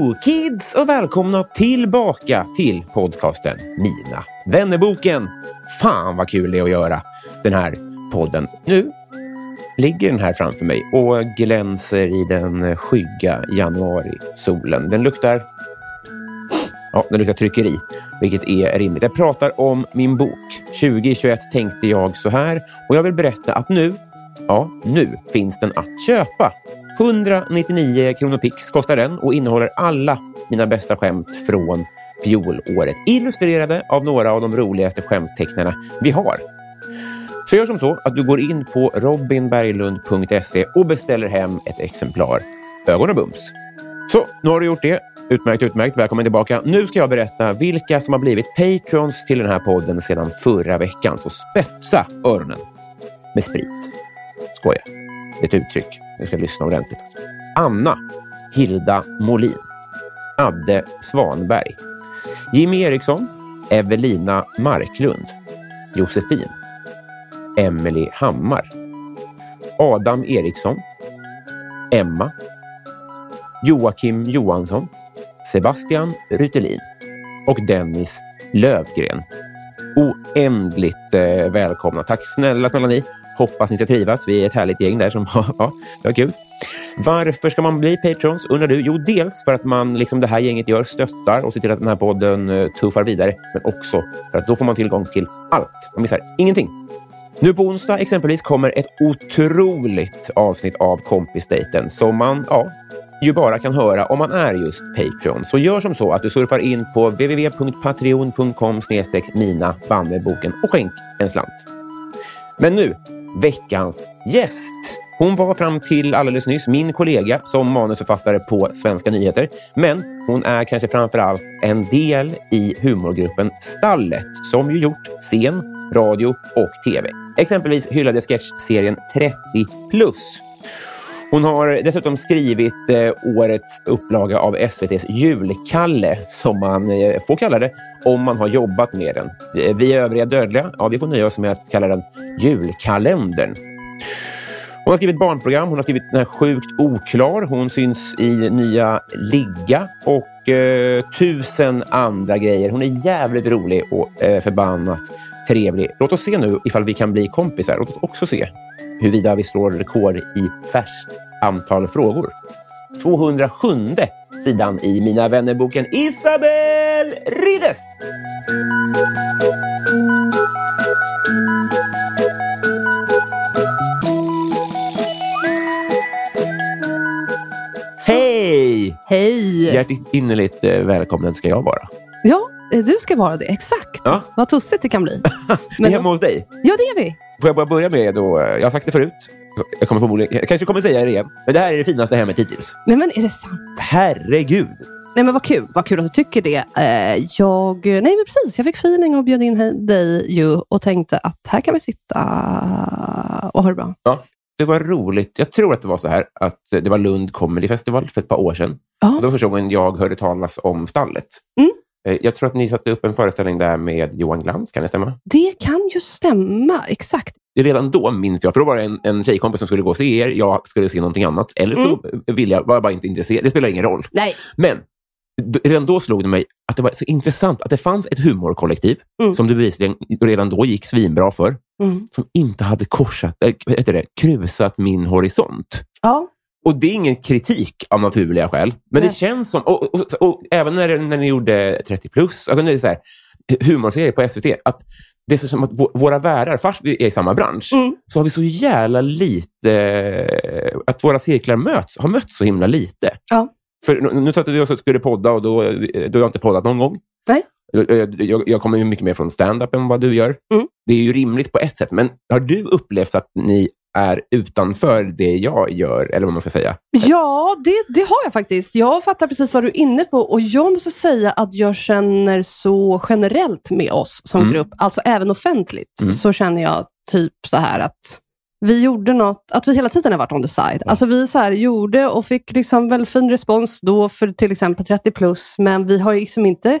Hello kids och välkomna tillbaka till podcasten Mina vännerboken. Fan vad kul det är att göra den här podden. Nu ligger den här framför mig och glänser i den skygga januarisolen. Den luktar Ja, den luktar tryckeri, vilket är rimligt. Jag pratar om min bok. 2021 tänkte jag så här och jag vill berätta att nu, ja, nu finns den att köpa. 199 kronor pix kostar den och innehåller alla mina bästa skämt från fjolåret. Illustrerade av några av de roligaste skämttecknarna vi har. Så gör som så att du går in på robinberglund.se och beställer hem ett exemplar. Ögon och bums. Så, nu har du gjort det. Utmärkt, utmärkt. Välkommen tillbaka. Nu ska jag berätta vilka som har blivit patrons till den här podden sedan förra veckan. Så spetsa öronen med sprit. Skoja. Det är ett uttryck. Ni ska lyssna ordentligt. Anna Hilda Molin. Adde Svanberg. Jimmy Eriksson. Evelina Marklund. Josefin. Emelie Hammar. Adam Eriksson. Emma. Joakim Johansson. Sebastian Rutelin och Dennis Lövgren. Oändligt eh, välkomna. Tack snälla, snälla ni. Hoppas ni ska trivas. Vi är ett härligt gäng där som ja, det var kul. Varför ska man bli patrons undrar du? Jo, dels för att man, liksom det här gänget gör, stöttar och ser till att den här podden eh, tuffar vidare. Men också för att då får man tillgång till allt. Man missar ingenting. Nu på onsdag exempelvis kommer ett otroligt avsnitt av Kompisdejten som man ja, ju bara kan höra om man är just Patreon. Så gör som så att du surfar in på www.patreon.com mina bannerboken och skänk en slant. Men nu, veckans gäst. Hon var fram till alldeles nyss min kollega som manusförfattare på Svenska nyheter. Men hon är kanske framför allt en del i humorgruppen Stallet som ju gjort scen, radio och tv. Exempelvis hyllade sketchserien 30 plus. Hon har dessutom skrivit eh, årets upplaga av SVTs julkalle, som man eh, får kalla det om man har jobbat med den. Eh, vi övriga dödliga, ja, vi får nöja oss med att kalla den julkalendern. Hon har skrivit barnprogram, hon har skrivit den här Sjukt oklar, hon syns i nya Ligga och eh, tusen andra grejer. Hon är jävligt rolig och eh, förbannat trevlig. Låt oss se nu ifall vi kan bli kompisar. Låt oss också se huruvida vi slår rekord i färskt antal frågor. 207 sidan i Mina vännerboken Isabel Rides. Hej! Hej! Hjärtligt innerligt eh, välkommen ska jag vara. Ja, eh, du ska vara det. Exakt. Ja. Vad tussigt det kan bli. Vi är hemma hos dig. Ja, det är vi. Får jag bara börja med då, jag har sagt det förut. Jag kommer förmodligen, jag kanske kommer säga det igen. Men det här är det finaste hemmet hittills. Nej, men är det sant? Herregud! Nej, men vad kul. Vad kul att du tycker det. Eh, jag, nej, men precis. Jag fick feeling och bjöd in dig ju och tänkte att här kan vi sitta och ha det bra. Ja, det var roligt. Jag tror att det var så här att det var Lund Comedy Festival för ett par år sedan. Ja. Det var första gången jag hörde talas om stallet. Mm. Eh, Jag tror att ni satte upp en föreställning där med Johan Glans, kan det stämma? Det kan ju stämma. Exakt. redan då minns jag, för då var det en, en tjejkompis som skulle gå och se er, jag skulle se någonting annat, eller så ville jag, var jag bara inte intresserad. Det spelar ingen roll. Nej. Men redan då slog det mig att det var så intressant att det fanns ett humorkollektiv Mm. som det bevisligen redan då gick svinbra för, Mm. som inte hade korsat, äh, heter det, krusat min horisont. Ja. Och det är ingen kritik av naturliga skäl, men Nej. det känns som, och, och, och, även när, när ni gjorde 30 plus, alltså när det är så här, humorserier på SVT, att det är så som att vå- våra världar, fast vi är i samma bransch, Mm. så har vi så jävla lite, att våra cirklar möts, har mötts så himla lite. Ja. För nu- satte vi och skulle podda och då, då har jag inte poddat någon gång. Nej. Jag, jag- jag, jag kommer ju mycket mer från stand-up än vad du gör. Mm. Det är ju rimligt på ett sätt, men har du upplevt att ni är utanför det jag gör, eller vad man ska säga? Ja, det, det har jag faktiskt. Jag fattar precis vad du är inne på och jag måste säga att jag känner så generellt med oss som Mm. grupp, alltså även offentligt, Mm. så känner jag typ så här att vi gjorde något, att vi hela tiden har varit on the side. Alltså vi så här gjorde och fick liksom väldigt fin respons då för till exempel 30 plus, men vi har liksom inte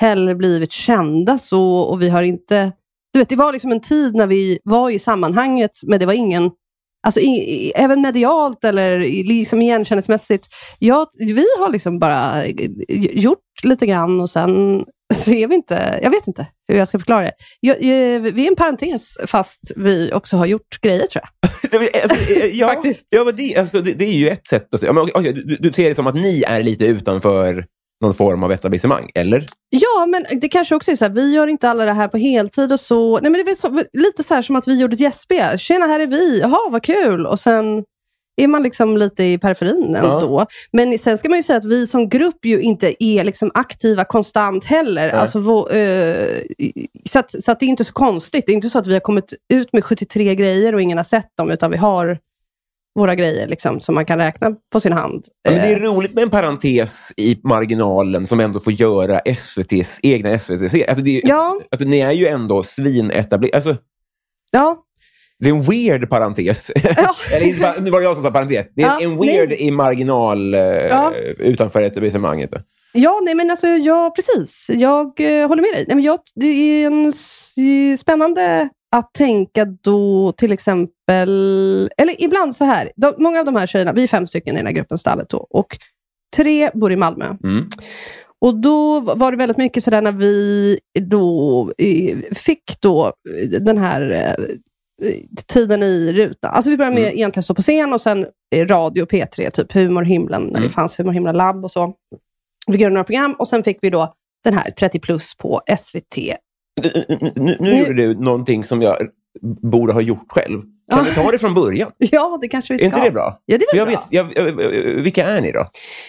heller blivit kända så och vi har inte du vet, det var liksom en tid när vi var i sammanhanget, men det var ingen Alltså, i, även medialt eller liksom igenkänningsmässigt. Ja, vi har liksom bara eh, gjort lite grann och sen så är vi inte, jag vet inte hur jag ska förklara det. Jag, jag, vi är en parentes fast vi också har gjort grejer tror jag. Alltså, eh, ja, Faktiskt. Ja, men det, alltså, det, det är ju ett sätt att se. Du, du ser det som att ni är lite utanför någon form av etablissemang, eller? Ja, men det kanske också är så här, vi gör inte alla det här på heltid och så. Nej, men det är så, lite så här som att vi gjorde ett gästspel. Tjena, här är vi. Jaha, vad kul. Och sen är man liksom lite i periferin ändå. Men sen ska man ju säga att vi som grupp ju inte är liksom aktiva konstant heller. Alltså, vå- eh, så att, så att det är inte så konstigt. Det är inte så att vi har kommit ut med 73 grejer och ingen har sett dem, utan vi har våra grejer liksom, som man kan räkna på sin hand. Ja, men det Eh, är roligt med en parentes i marginalen som ändå får göra SVTs egna SVT-serier. Alltså, det är- Ja. alltså, ni är ju ändå svinetablerade. Alltså, ja, det är en weird parentes. Ja. Eller nu var det jag som sa parentes. Det är Ja, en weird nej. i marginal eh, Ja. utanför etablissemanget. Ja, nej men alltså, ja, precis. Jag eh, håller med dig. Nej, men jag, det är en spännande att tänka då till exempel, eller ibland så här, de, många av de här tjejerna, vi är fem stycken i den här gruppen Stallet då, och tre bor i Malmö. Mm. Och då var det väldigt mycket sådär när vi då fick då eh, den här eh, tiden i rutan. Alltså vi började med Mm. egentligen stå på scen och sen eh, radio P3, typ Humorhimlen, när det Mm. fanns Humorhimlen labb och så. Vi göra några program och sen fick vi då den här 30 plus på SVT. Nu, nu, nu gjorde du någonting som jag borde ha gjort själv. Kan vi ta det från början? Ja, det kanske vi Är ska. inte det bra? Ja, det är jag bra. vet, jag, jag, vilka är ni då?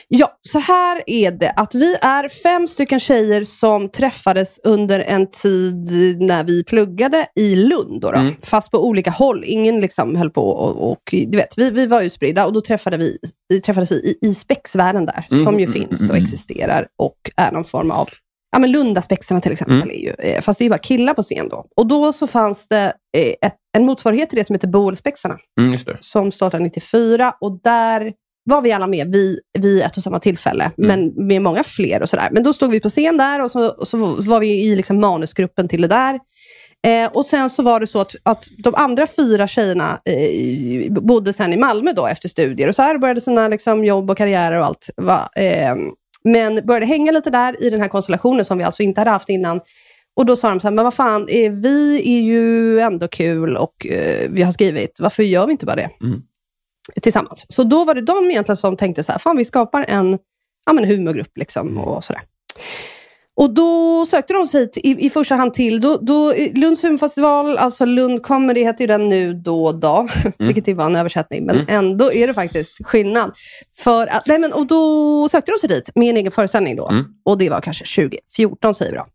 Ja, så här är det. Att vi är fem stycken tjejer som träffades under en tid när vi pluggade i Lund. Då då. Mm. Fast på olika håll. Ingen liksom höll på och, och du vet, vi, vi var utspridda och då träffade vi, träffades vi i, i spexvärlden där. Mm, Som ju mm, finns och mm. existerar och är någon form av Ja, men Lundaspexarna till exempel. Mm. Är ju, eh, fast det är bara killar på scen då. Och då så fanns det eh, ett, en motsvarighet till det som heter Boelspexarna Mm, som startade 94 och där var vi alla med vid, vid ett och samma tillfälle, Mm. men med många fler och sådär. Men då stod vi på scen där och så, så var vi i liksom manusgruppen till det där. Eh, och sen så var det så att, att de andra fyra tjejerna eh, bodde sen i Malmö då efter studier och så här började sina liksom, jobb och karriärer och allt. Va, eh, men började hänga lite där i den här konstellationen som vi alltså inte hade haft innan. Och då sa de så här, men vad fan, eh, vi är ju ändå kul och eh, vi har skrivit, varför gör vi inte bara det? Mm. Tillsammans. Så då var det de egentligen som tänkte så här, fan vi skapar en ja, men humorgrupp liksom och sådär. Och då sökte de sig till, i, i första hand till då, då, Lunds humorfestival, alltså Lund Comedy heter ju den nu då och då, vilket var en översättning, men ändå är det faktiskt skillnad. För att, nej men, och då sökte de sig dit med en egen föreställning då. Mm. Och det var kanske 2014 säger vi då.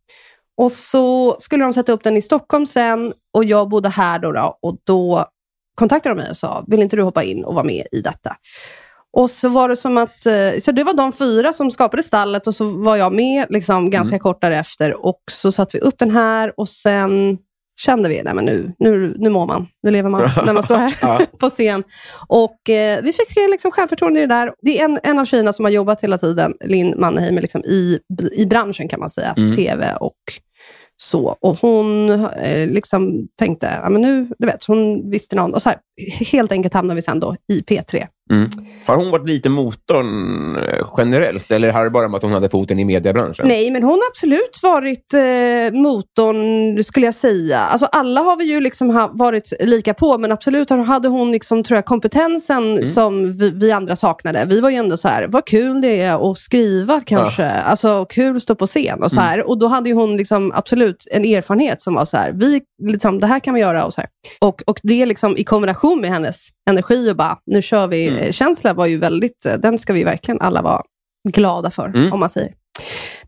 Och så skulle de sätta upp den i Stockholm sen och jag bodde här då, då och då kontaktade de mig och sa, vill inte du hoppa in och vara med i detta? Och så var det som att, eh, så det var de fyra som skapade stallet och så var jag med liksom ganska kort därefter och så satte vi upp den här och sen kände vi, nej men nu, nu, nu mår man, nu lever man när man står här Ja. på scen. Och eh, vi fick eh, liksom självförtroende i det där. Det är en, en av tjejerna som har jobbat hela tiden, Linn Mannheim, liksom i, i branschen kan man säga, Mm. tv och Så, och hon eh, liksom tänkte, ja men nu, du vet, hon visste någon. Och så här, helt enkelt hamnade vi sen då i P3. Mm. Har hon varit lite motorn eh, generellt, eller har det bara med att hon hade foten i mediebranschen? Nej, men hon har absolut varit eh, motorn, skulle jag säga. Alltså, alla har vi ju liksom varit lika på, men absolut hade hon liksom, tror jag, kompetensen Mm. som vi, vi andra saknade. Vi var ju ändå så här, vad kul det är att skriva kanske. Alltså kul att stå på scen och så Mm. här. Och då hade hon liksom absolut en erfarenhet som var så här, vi, liksom, det här kan vi göra och så här. Och, och det liksom i kombination med hennes energi och bara, nu kör vi, Mm. eh, känsla var ju väldigt, eh, den ska vi verkligen alla vara glada för, Mm. om man säger.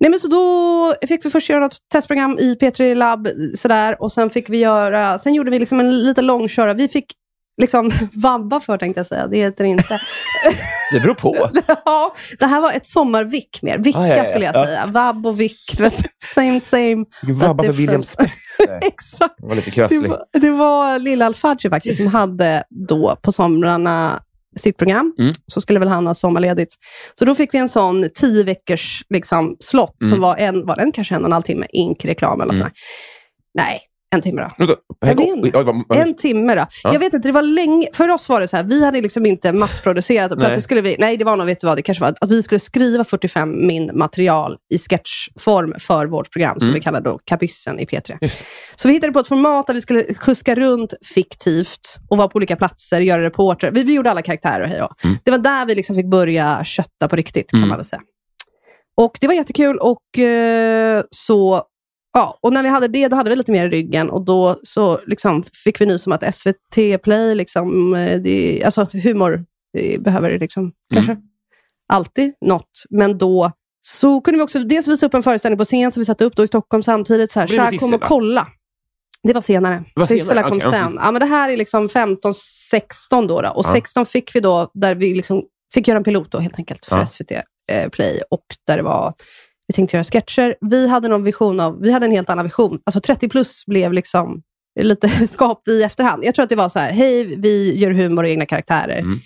Nej, men så då fick vi först göra något testprogram i P3 Lab, sådär, och sen fick vi göra, sen gjorde vi liksom en lite långkörare. Vi fick liksom vabba för, tänkte jag säga. Det heter inte. Det beror på. ja, det här var ett sommarvick mer. Vicka Ah, ja, ja, skulle jag ja. säga. Vabb och vick, du same same. Vabba för. William Spets. Det Exakt. var lite Det krasslig. var, det var Lilla Alfadji faktiskt som hade då på somrarna sitt program. Mm. Så skulle väl han ha sommarledigt. Så då fick vi en sån tio veckors liksom, slott Mm. som var, en, var den kanske en och en halv timme, ink-reklam eller Mm. sådär. Nej, en timme då. Vänta, Jag En timme då. Ja. Jag vet inte, det var länge. För oss var det så här, vi hade liksom inte massproducerat och Nej. plötsligt skulle vi, nej det var nog, vet du vad, det kanske var att vi skulle skriva 45 min material i sketchform för vårt program som Mm. vi kallade då Kabyssen i P3. Just. Så vi hittade på ett format där vi skulle kuska runt fiktivt och vara på olika platser, göra reporter. Vi, vi gjorde alla karaktärer och hej då. Mm. Det var där vi liksom fick börja kötta på riktigt kan Mm. man väl säga. Och det var jättekul och eh, så Ja, och när vi hade det, då hade vi lite mer i ryggen och då så liksom fick vi nys om att SVT Play, liksom, eh, det, alltså humor det behöver liksom kanske alltid något. Men då så kunde vi också dels visa upp en föreställning på scen som vi satte upp då i Stockholm samtidigt. Så här, det Tja, kom och kolla. Det var senare. var senare, Sissela kom ja. sen. Ja, men det här är liksom 15, 16 då. då. Och Ja. 16 fick vi då, där vi liksom fick göra en pilot då helt enkelt för Ja. SVT eh, Play. Och där det var, vi tänkte göra sketcher. Vi hade någon vision av, vi hade en helt annan vision. Alltså 30 plus blev liksom lite skapt i efterhand. Jag tror att det var så här, hej, vi gör humor och egna karaktärer. Mm.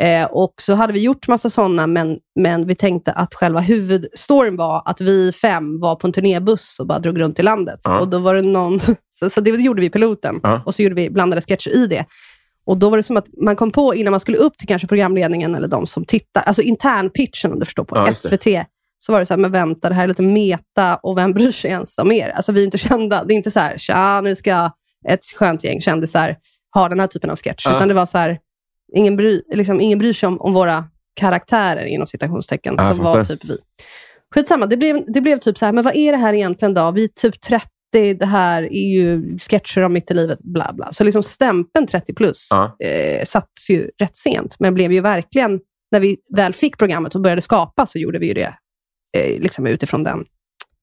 Eh, och så hade vi gjort massa sådana, men, men vi tänkte att själva huvudstoryn var att vi fem var på en turnébuss och bara drog runt i landet. Ja. Och då var det någon, så, så det gjorde vi i piloten. Ja. Och så gjorde vi blandade sketcher i det. Och då var det som att man kom på, innan man skulle upp till kanske programledningen eller de som tittar, alltså internpitchen om du förstår, på just det. SVT, så var det så här, men vänta, det här är lite meta och vem bryr sig ens om er? Alltså vi är inte kända. Det är inte så här, tja, nu ska ett skönt gäng kändisar ha den här typen av sketch. Ja. Utan det var så här, ingen, bry, liksom, ingen bryr sig om, om våra karaktärer inom citationstecken, Ja, som var typ vi. Skitsamma, det blev, det blev typ så här, men vad är det här egentligen då? Vi är typ 30, det här är ju sketcher om mitt i livet, bla bla. Så liksom stämpeln 30 plus Ja. eh, satts ju rätt sent, men blev ju verkligen, när vi väl fick programmet och började skapa, så gjorde vi ju det liksom utifrån den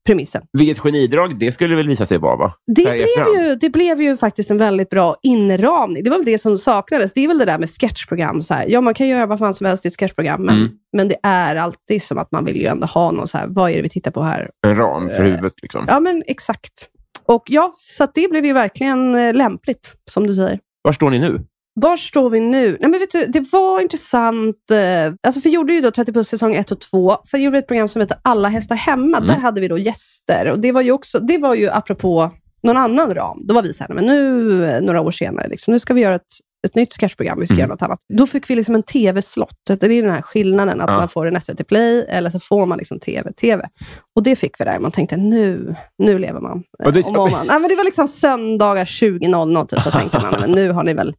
premissen. Vilket genidrag det skulle väl visa sig vara, va? Det blev, efterhand. ju, det blev ju faktiskt en väldigt bra inramning. Det var väl det som saknades. Det är väl det där med sketchprogram. Så här. Ja, man kan göra vad fan som helst i ett sketchprogram, men, Mm. men det är alltid som att man vill ju ändå ha någon så här, vad är det vi tittar på här? En ram för Eh, huvudet. Liksom. Ja, men exakt. Och ja, så det blev ju verkligen eh, lämpligt, som du säger. Var står ni nu? Var står vi nu? Nej, men vet du, det var intressant. Eh, alltså, för vi gjorde ju då 30 plus säsong 1 och 2. Sen gjorde vi ett program som heter Alla hästar hemma. Mm. Där hade vi då gäster. Och det var ju också, det var ju apropå någon annan ram. Då var vi så här, men nu, eh, några år senare, liksom, nu ska vi göra ett, ett nytt sketchprogram. Vi ska Mm. göra något annat. Då fick vi liksom en tv-slott. Det är den här skillnaden, att Ja. man får en SVT Play eller så får man liksom tv-tv. Och det fick vi där. Man tänkte, nu, nu lever man. Och det- Och man, ja, men det var liksom söndagar 20.00 typ. Då tänkte man, men nu har ni väl...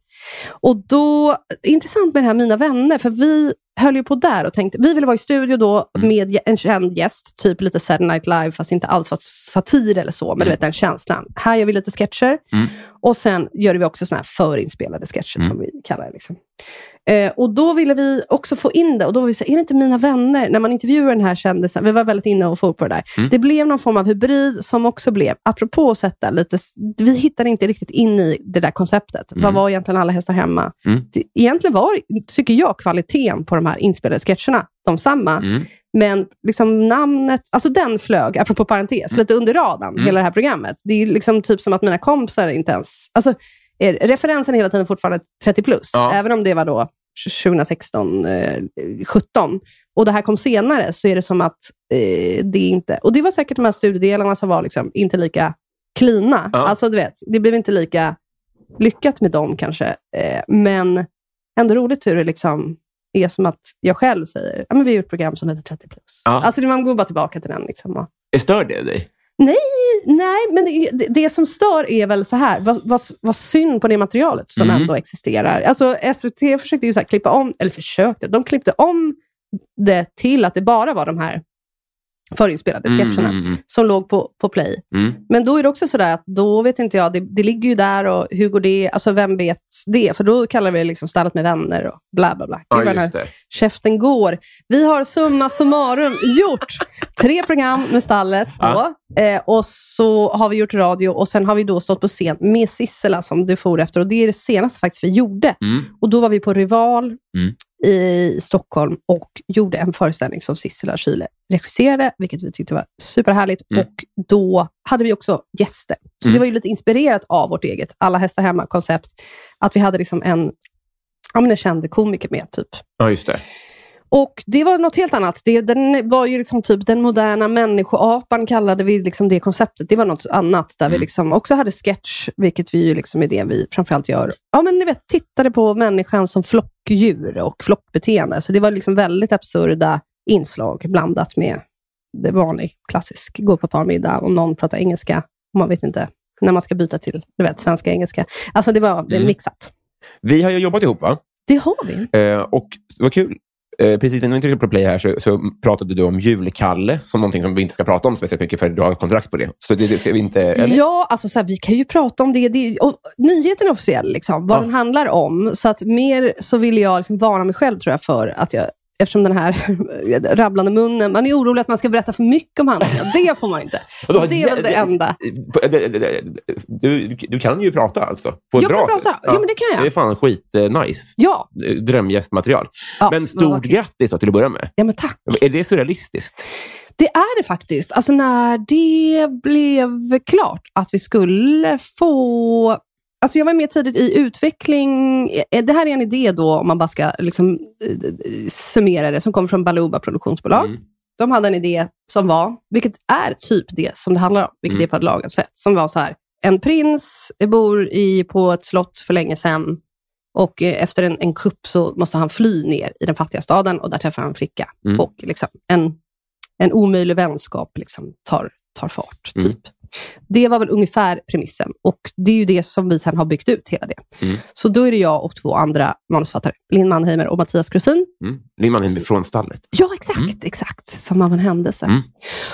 Och då, intressant med det här Mina vänner, för vi höll ju på där och tänkte, vi ville vara i studio då Mm. med en känd gäst, typ lite Saturday Night Live, fast inte alls var satir eller så, men du Mm. vet den känslan. Här gör vi lite sketcher Mm. och sen gör vi också såna här förinspelade sketcher, Mm. som vi kallar det. Liksom. Eh, och då ville vi också få in det och då var vi så här, är det inte mina vänner? När man intervjuar den här kändisen, vi var väldigt inne och for på det där. Mm. Det blev någon form av hybrid som också blev, apropå att sätta lite, vi hittade inte riktigt in i det där konceptet. Vad Mm. var egentligen alla hästar hemma? Mm. Det, egentligen var, tycker jag, kvaliteten på de här inspelade sketcherna de samma. Mm. Men liksom namnet, alltså den flög, apropå parentes, lite under radarn, Mm. hela det här programmet. Det är liksom typ som att mina kompisar inte ens... Alltså, är referensen är hela tiden fortfarande 30 plus, Ja. även om det var då 2016, eh, 17. Och det här kom senare, så är det som att eh, det inte... Och det var säkert de här studiedelarna som var liksom inte lika klina. Ja. Alltså du vet, det blev inte lika lyckat med dem kanske. Eh, men ändå roligt hur det liksom är som att jag själv säger, ja men vi har gjort ett program som heter 30 plus. Ja. Alltså man går bara tillbaka till den. Liksom, och, Stör det dig? Nej, men det, det, som stör är väl så här, vad, vad, vad synd på det materialet som Mm. ändå existerar. Alltså SVT försökte ju så klippa om, eller försökte, de klippte om det till att det bara var de här förinspelade sketcherna Mm, mm, som låg på, på play. mm. Men då är det också sådär att då vet inte jag, det, det ligger ju där och hur går det, alltså vem vet det? För då kallar vi det liksom Stallet med vänner och bla bla bla. Ja, just det. Käften går. Vi har summa summarum gjort tre program med Stallet. Då. Eh, och så har vi gjort radio och sen har vi då stått på scen med Sissela som du for efter. Och Det är det senaste faktiskt vi gjorde. Mm. Och Då var vi på Rival Mm. I Stockholm och gjorde en föreställning som Sissela Kyle regisserade, vilket vi tyckte var superhärligt. Mm. Och Då hade vi också gäster. Så Mm. det var ju lite inspirerat av vårt eget Alla hästar hemma-koncept. Att vi hade liksom en, ja, men en känd komiker med, typ. Ja, just det. Och det var något helt annat. Det, den var ju liksom typ den moderna människoapan kallade vi liksom det konceptet. Det var något annat där vi Mm. liksom också hade sketch, vilket vi ju liksom är det vi framförallt gör. Ja, men ni vet, tittade på människan som flockdjur och flockbeteende. Så det var liksom väldigt absurda inslag blandat med det vanliga, klassisk, gå på parmiddag och någon pratar engelska och man vet inte när man ska byta till du vet, svenska engelska. Alltså det var det Mm. mixat. Vi har ju jobbat ihop, va? Det har vi. Eh, och det var kul. Eh, precis innan vi tryckte på play här så, så pratade du om julkalle som någonting som vi inte ska prata om speciellt mycket för du har kontrakt på det. Så det, det ska vi inte... Eller? Ja, alltså så här, vi kan ju prata om det. det och nyheten är officiell, liksom, vad Ja. den handlar om. Så att mer så vill jag liksom varna mig själv tror jag för att jag Eftersom den här rabblande munnen, man är orolig att man ska berätta för mycket om handlingen. Det får man inte. Och Så då- det är väl det enda. Du, du kan ju prata alltså? På ett Jag bra kan prata. sätt. Ja, men det kan jag. Det är fan skit eh, nice. Ja, Drömgästmaterial. ja Men stort vackert. grattis då till att börja med. Ja, men tack. Är det surrealistiskt? Det är det faktiskt. Alltså när det blev klart att vi skulle få... Alltså jag var med tidigt i utveckling. Eh, Det här är en idé då, om man bara ska liksom, eh, summera det, som kommer från Baluba produktionsbolag. Mm. De hade en idé som var, vilket är typ det som det handlar om, vilket Mm. är på ett lagat sätt, som var så här. En prins bor i, på ett slott för länge sedan och eh, efter en, en kupp så måste han fly ner i den fattiga staden och där träffar han en flicka. Mm. Och liksom en, en omöjlig vänskap liksom tar, tar fart. Mm. typ. Det var väl ungefär premissen och det är ju det som vi sen har byggt ut hela det. Mm. Så då är det jag och två andra manusförfattare, Linn Mannheimer och Mattias Krusin. Mm. Limman är från stallet. Ja, exakt, exakt. Som av en händelse. Mm.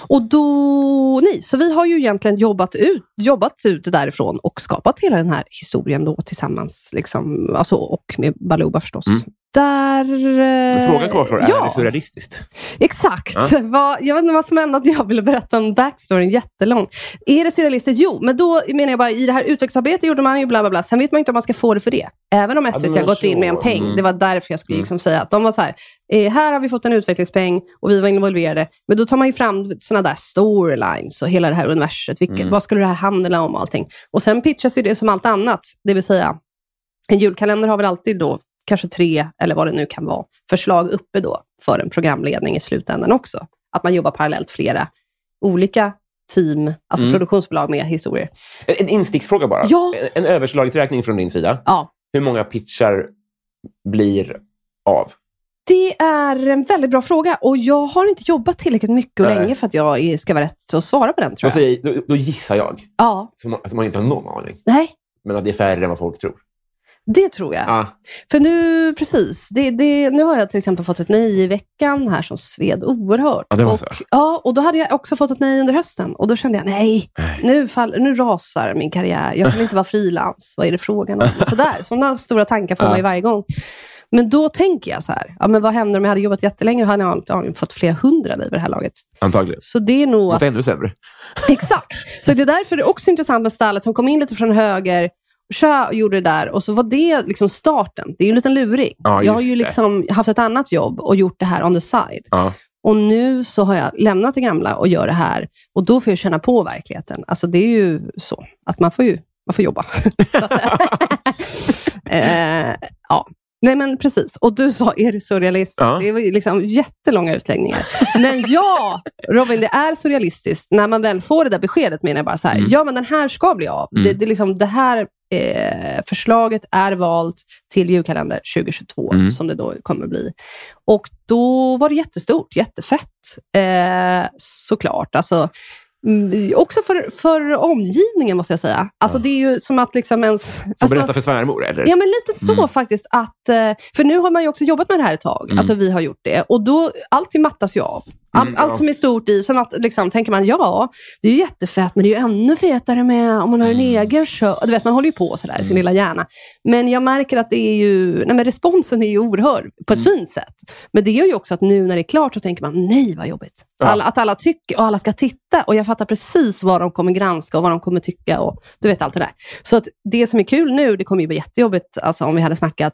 Och då, nej, så vi har ju egentligen jobbat ut, jobbat ut därifrån och skapat hela den här historien då tillsammans. Liksom, alltså, och med Baluba förstås. Där... Men frågan kvarstår, är ja, det surrealistiskt? Exakt. Ja. Vad, jag vet inte vad som hände att jag ville berätta en backstoryn jättelång. Är det surrealistiskt? Jo, men då menar jag bara, i det här utvecklingsarbetet gjorde man ju bla bla bla. Sen vet man inte om man ska få det för det. Även om SVT har gått in med en peng. Mm. Det var därför jag skulle Mm. liksom säga att de var så här, eh, här har vi fått en utvecklingspeng och vi var involverade. Men då tar man ju fram sådana där storylines och hela det här universet. Vilket, Mm. Vad skulle det här handla om och allting. Och sen pitchas ju det som allt annat. Det vill säga, en julkalender har väl alltid då kanske tre, eller vad det nu kan vara, förslag uppe då för en programledning i slutändan också. Att man jobbar parallellt flera olika team, alltså Mm. produktionsbolag med historier. En, en insticksfråga bara. Ja. En, en överslagsräkning från din sida. Ja, Hur många pitchar blir av? det är en väldigt bra fråga och jag har inte jobbat tillräckligt mycket och Nej. länge för att jag ska vara rätt att svara på den tror jag. säger, då, då gissar jag, Ja, som att man inte har någon aning, nej, men att det är färre än vad folk tror. Det tror jag. Ah, För nu, precis, det, det, nu har jag till exempel fått ett nej i veckan här som sved oerhört. Ja, det var och, så. Ja, och då hade jag också fått ett nej under hösten. Och då kände jag, nej, Nej. nu, fall, nu rasar min karriär. Jag kan inte vara frilans. Vad är det frågan om? Och Sådär, sådana stora tankar får Ja. man ju varje gång. Men då tänker jag så här, ja, men vad händer om jag hade jobbat jättelänge? Hade jag antagligen fått flera hundra liv i det här laget. antagligen. Så det är nog Något att... ännu sämre. Exakt. Så det är därför det är också intressant med stallet som kom in lite från höger, tja, och gjorde det där och så var det liksom starten. Det är ju en liten luring. Ja, jag har ju det. liksom haft ett annat jobb och gjort det här on the side. Ja. Och nu så har jag lämnat det gamla och gör det här. Och då får jag känna på verkligheten. Alltså det är ju så att man får ju man får jobba. Eh, ja. Nej men precis. Och du sa, är du surrealist? Ja. Det var liksom jättelånga utläggningar. Men ja, Robin, det är surrealistiskt. När man väl får det där beskedet menar jag bara så här, Mm. ja men den här ska bli av. Det, det, är liksom, det här eh, förslaget är valt till julkalender 2022, Mm. som det då kommer bli. Och då var det jättestort, jättefett. Eh, såklart. Alltså, mm, också för, för omgivningen måste jag säga. Alltså det är ju som att liksom ens... Får Alltså, berätta för svärmor, eller? Ja, men lite så Mm. faktiskt. att eh, För nu har man ju också jobbat med det här ett tag. Mm. Alltså vi har gjort det. Och då, allting mattas ju av. Allt, Mm, ja. allt som är stort i, som att liksom, tänker man, ja, det är ju jättefett, men det är ju ännu fetare med om man har en Mm. egen show. Du vet, man håller ju på sådär i sin lilla hjärna. Men jag märker att det är ju, nej men responsen är ju oerhörd på ett Mm. fint sätt. Men det gör ju också att nu när det är klart så tänker man, nej vad jobbigt. Ja. Alla, att alla tycker och alla ska titta. Och jag fattar precis vad de kommer granska och vad de kommer tycka. Och du vet allt det där. Så att det som är kul nu, det kommer ju bli jättejobbigt alltså, om vi hade snackat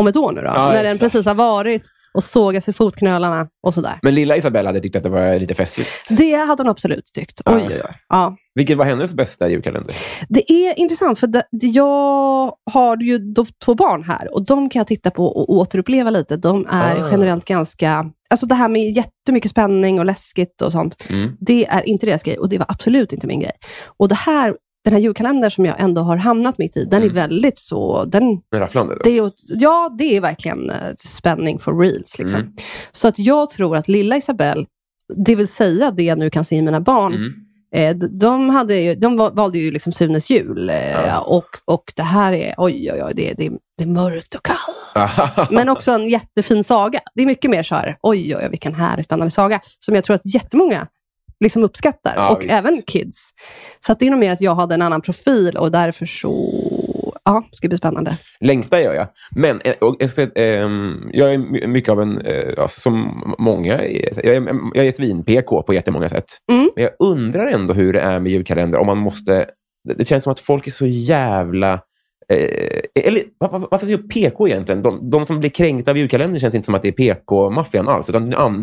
om ett år nu då. Ja, när den exakt. precis har varit och sågas i fotknölarna och sådär. Men lilla Isabella hade tyckt att det var lite festligt. Det hade hon absolut tyckt. Ja. Oj, oj, oj. Ja. Vilket var hennes bästa julkalender? Det är intressant, för det, det, jag har ju då två barn här och de kan jag titta på och återuppleva lite. De är Ah. generellt ganska... Alltså det här med jättemycket spänning och läskigt och sånt, Mm. det är inte deras grej och det var absolut inte min grej. Och det här, den här julkalendern som jag ändå har hamnat mitt i, den är Mm. väldigt så... Den, rafflande det är, ja, det är verkligen eh, spänning for reals. Liksom. Mm. Så att jag tror att lilla Isabelle, det vill säga det jag nu kan se i mina barn, Mm. Eh, De, hade ju, de va- valde ju liksom Sunes jul eh, Ja. och, och det här är, oj oj oj, det, det, det är mörkt och kallt. Men också en jättefin saga. Det är mycket mer så här, oj oj oj, vilken härlig spännande saga, som jag tror att jättemånga liksom uppskattar. Ja, och visst. även kids. Så att det är nog mer att jag hade en annan profil och därför så, ja, det ska bli spännande. Längtar gör jag. Men eh, och, jag, ska, ehm, jag är my- mycket av en, ja, som många, jag är, jag är svin-PK på jättemånga sätt. Mm. Men jag undrar ändå hur det är med julkalender. Om man måste, det, det känns som att folk är så jävla... Eh, eller var- var- varför säger jag PK egentligen? De, de som blir kränkta av julkalendern känns inte som att det är PK-maffian alls, utan det är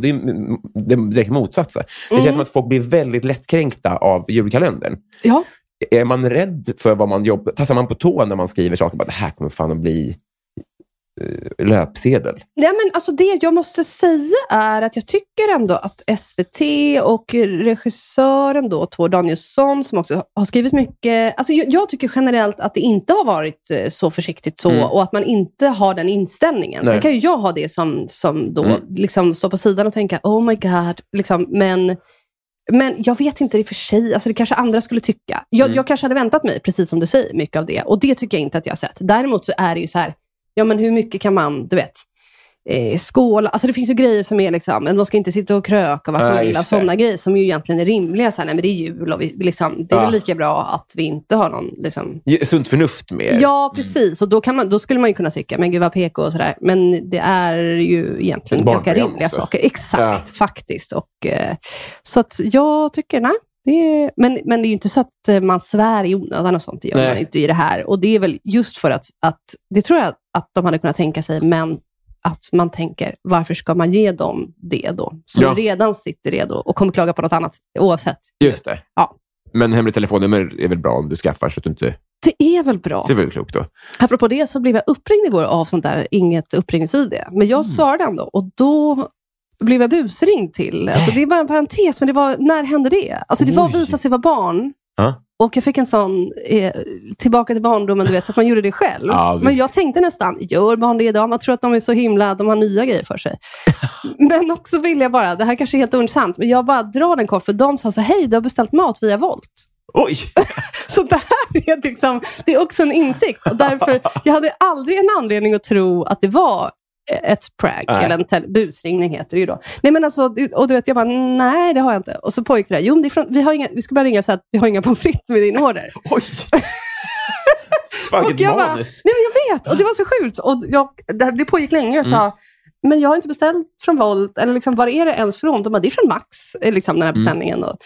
det är direkt motsatsen. Det känns Mm. som att folk blir väldigt lättkränkta av julkalendern. Ja, Är man rädd för vad man jobbar... Tassar man på tå när man skriver saker? Bara, det här kommer fan att bli löpsedel. Nej, men alltså det jag måste säga är att jag tycker ändå att SVT och regissören då, Tor Danielsson, som också har skrivit mycket. Alltså jag, jag tycker generellt att det inte har varit eh, så försiktigt så Mm. och att man inte har den inställningen. Nej. Sen kan ju jag ha det som, som då Mm. liksom stå på sidan och tänka, oh my god, liksom, men men jag vet inte i och för sig, alltså det kanske andra skulle tycka. Jag, Mm. jag kanske hade väntat mig, precis som du säger, mycket av det. Och det tycker jag inte att jag har sett. Däremot så är det ju så här, ja men hur mycket kan man, du vet, eh, skåla. Alltså det finns ju grejer som är liksom, men de ska inte sitta och kröka och vara det. sådana grejer som ju egentligen är rimliga. Så här, nej men det är jul och vi, liksom, det är Ja. väl lika bra att vi inte har någon liksom, Sunt förnuft med. Ja, precis. Och då, kan man, då skulle man ju kunna tycka, men gud vad PK och sådär. Men det är ju egentligen ganska rimliga också. saker. Exakt, Ja. faktiskt. Och, eh, så att jag tycker, nej. Det är, men, men det är ju inte så att eh, man svär i onödan och sånt. Det gör Nej. man inte i det här. Och det är väl just för att, att, det tror jag att de hade kunnat tänka sig, men att man tänker, varför ska man ge dem det då? Som Ja. redan sitter redo och kommer klaga på något annat oavsett. Just det. Ja. Men hemligt telefonnummer är väl bra om du skaffar så att du inte... Det är väl bra. Det är väl klokt då? Apropå det så blev jag uppringd igår av sånt där, inget uppringningsid. Men jag svarade ändå och då blev jag busringd till. Alltså, det är bara en parentes, men det var, när hände det? Alltså, det var Oj. visa sig vara barn. Ja. Och jag fick en sån, eh, tillbaka till barndomen, du vet, att man gjorde det själv. Ja, men jag tänkte nästan, gör barn det idag? Man tror att de är så himla, de har nya grejer för sig. men också vill jag bara, det här kanske är helt ointressant, men jag bara drar den kort, för de sa så hej, du har beställt mat via Volt. Oj! Så det här är, liksom, det är också en insikt. Och därför, jag hade aldrig en anledning att tro att det var ett prank, Nej. eller en busringning heter det ju då. Nej, men alltså, och du vet, jag bara, nej det har jag inte. Och så pågick det där, jo, men från, vi, har inga, vi ska bara ringa och säga att vi har inga pommes frites med din order. Oj! Fan, Och vilket jag bara, manus. nej men jag vet, och det var så sjukt. Och jag, det, det pågick länge och jag Mm. sa, men jag har inte beställt från Volt, eller liksom, var är det ens från? De bara, det är från Max, eh, liksom, den här beställningen. Och,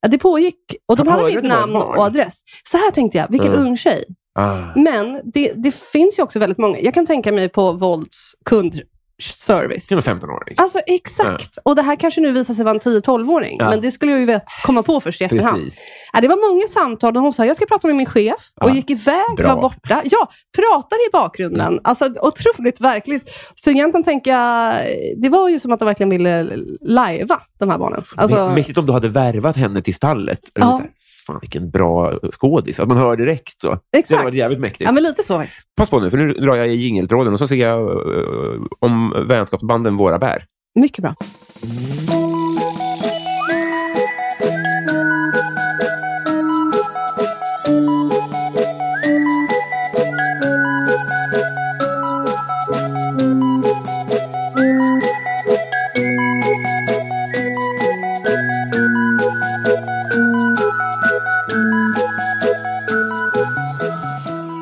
ja, det pågick, och de hade mitt namn och adress. Så här tänkte jag, vilken Mm. ung tjej. Ah. Men det, det finns ju också väldigt många, jag kan tänka mig på Volts kund service. Till en 15-åring. Alltså exakt. Och det här kanske nu visar sig vara en 10-12-åring. Ja. Men det skulle jag ju komma på först i efterhand. Precis. Ja, det var många samtal där hon sa, jag ska prata med min chef. Och gick iväg, Bra. var borta. Ja, pratade i bakgrunden. Alltså otroligt verkligt. Så egentligen tänker jag, det var ju som att de verkligen ville lajva de här barnen. Alltså, Mä- Mäktigt om du hade värvat henne till stallet. Ja. Fan vilken bra skådis. Att man hör direkt så. Det exakt. hade varit jävligt mäktigt. Ja, men lite så faktiskt. Pass på nu, för nu drar jag i jingeltråden och så ser jag eh, om vänskapsbanden våra bär. Mycket bra.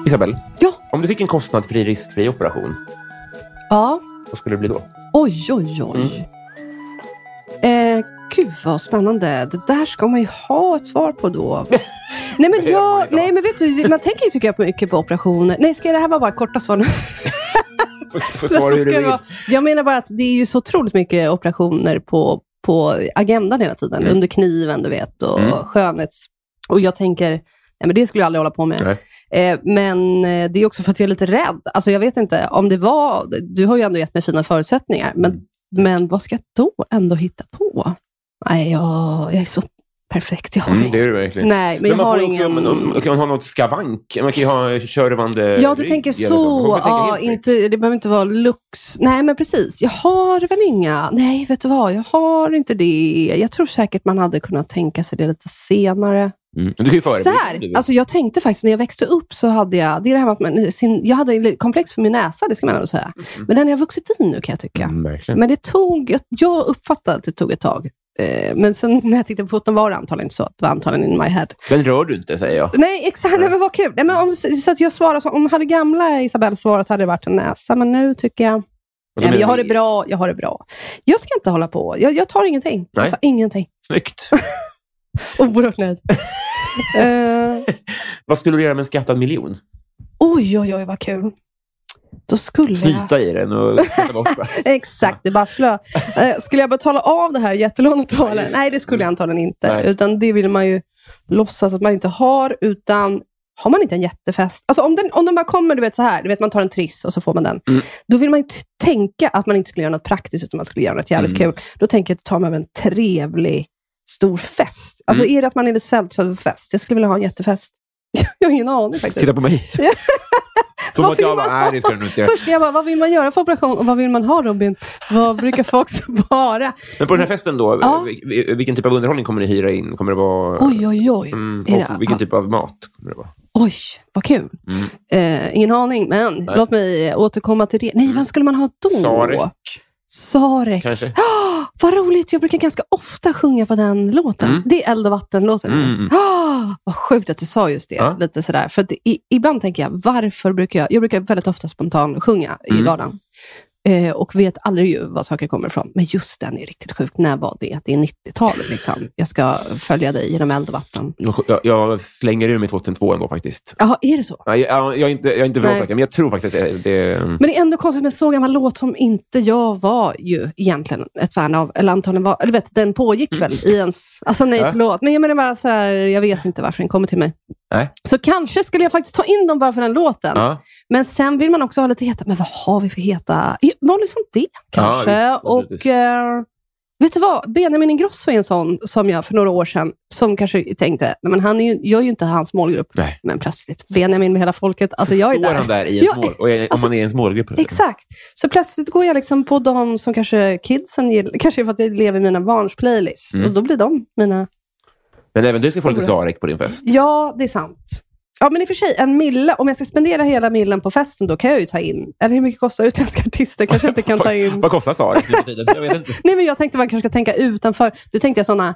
Isabel, Ja. om du fick en kostnadsfri, riskfri operation, Ja. vad skulle det bli då? Oj, oj, oj. Eh, gud vad spännande. Det där ska man ju ha ett svar på då. nej, men jag, nej, men vet du, man tänker ju tycker jag mycket på operationer. Nej, ska det här vara bara korta svar nu? Får- svara hur du vill. Jag menar bara att det är ju så otroligt mycket operationer på, på agendan hela tiden. Mm. Under kniven, du vet, och Mm. skönhets... Och jag tänker, nej, men det skulle jag aldrig hålla på med. Nej. Eh, men eh, det är också för att jag är lite rädd. Alltså jag vet inte om det var... Du har ju ändå gett mig fina förutsättningar, men, Mm. men vad ska jag då ändå hitta på? Nej, jag, jag är så perfekt. Jag har Mm, det är du verkligen. Nej, men, jag man har får också, ingen... men, om, kan man ha något skavank? Man kan ju ha körvande Ja, du rygg tänker Man så. Ja, inte, det behöver inte vara lux. Nej, men precis. Jag har väl inga... Nej, vet du vad? Jag har inte det. Jag tror säkert man hade kunnat tänka sig det lite senare. Mm. Du kan ju Så här, alltså jag tänkte faktiskt när jag växte upp så hade jag, det är det här med att man, sin, jag hade en komplex för min näsa, det ska man ändå säga. Men den har jag vuxit in nu kan jag tycka. Mm. Men det tog, jag, uppfattade att det tog ett tag. Eh, men sen när jag tittade på foton var det antagligen inte så. Det var antagligen in my head. Den rör du inte, säger jag. Nej, exakt. Nej, men vad kul. Nej, men om, så att jag svarar så, om hade gamla Isabelle svarat hade det varit en näsa. Men nu tycker jag, nej, men jag har det bra. Jag har det bra. Jag ska inte hålla på. Jag, jag tar ingenting. Nej. Jag tar ingenting. Snyggt. Oerhört nöjd. Eh, Vad skulle du göra med en skattad miljon? oj, oj, oj, vad kul. Då skulle jag... Snyta i den och bort? Exakt, det bara flöt. Eh, skulle jag betala av det här jättelånet då? Nej, Nej, det skulle jag antagligen inte. Nej. Utan det vill man ju låtsas att man inte har. Utan har man inte en jättefest, alltså om den, om den bara kommer, du vet så här, du vet man tar en triss och så får man den. Mm. Då vill man ju tänka att man inte skulle göra något praktiskt, utan man skulle göra något jävligt Mm. kul. Då tänker jag att ta med en trevlig, stor fest. Alltså Mm. är det att man är lite svältfödd för fest? Jag skulle vilja ha en jättefest. jag har ingen aning faktiskt. Titta på mig. Som att jag vill bara, man nej det. Först jag bara, vad vill man göra för operation och vad vill man ha Robin? Vad brukar folk svara? Men på den här festen då, Ja. vil- vil- vilken typ av underhållning kommer ni hyra in? Kommer det vara... Oj, oj, oj. Mm, och vilken typ av mat kommer det vara? Oj, vad kul. Mm. Eh, ingen aning, men Nej. låt mig återkomma till det. Nej, vem skulle man ha då? Sarek, Sarek. kanske? Vad roligt, jag brukar ganska ofta sjunga på den låten. Mm. Det är Eld och vatten-låten. Mm. Ah, vad sjukt att du sa just det. Ja. Lite sådär. För i, ibland tänker jag, varför brukar jag... Jag brukar väldigt ofta spontan sjunga i Mm. vardagen. Eh, och vet aldrig ju var saker kommer ifrån. Men just den är riktigt sjukt. När var det? Det är 90-talet. Liksom. Jag ska följa dig genom eld och vatten. Jag, jag, slänger ur mig 2002 ändå faktiskt. Jaha, är det så? Nej, Jag, jag, är inte, jag är inte vrålsäker, men jag tror faktiskt att det, det Men det är ändå konstigt med så gammal låt som inte jag var ju egentligen ett fan av. Eller antagligen var, eller vet, den pågick väl i ens... Alltså nej, Ja. förlåt. Men jag menar bara så här, jag vet inte varför den kommer till mig. Nej. Så kanske skulle jag faktiskt ta in dem bara för den låten. Ja. Men sen vill man också ha lite heta, men vad har vi för heta? Som det kanske. Ja, visst, och eh, vet du vad? Benjamin Ingrosso är en sån som jag för några år sedan, som kanske tänkte, nej men han är ju, jag är ju inte hans målgrupp. Nej. Men plötsligt, Benjamin med hela folket, alltså jag är Står där. han där i en Ja, mål, och är, om alltså, man är i en målgrupp? Exakt. Så plötsligt går jag liksom på de som kanske kidsen gillar. Kanske för att jag lever i mina barns playlist. Mm. Och då blir de mina... Men även du ska få lite. Sarek på din fest. Ja, det är sant. Ja, men i och för sig, en mille, om jag ska spendera hela millen på festen, då kan jag ju ta in... Eller hur mycket kostar utländska artister? Kanske inte kan ta in... Vad kostar Sarek nu för tiden? Jag vet inte. Nej, men jag tänkte man kanske ska tänka utanför. Du tänkte jag sådana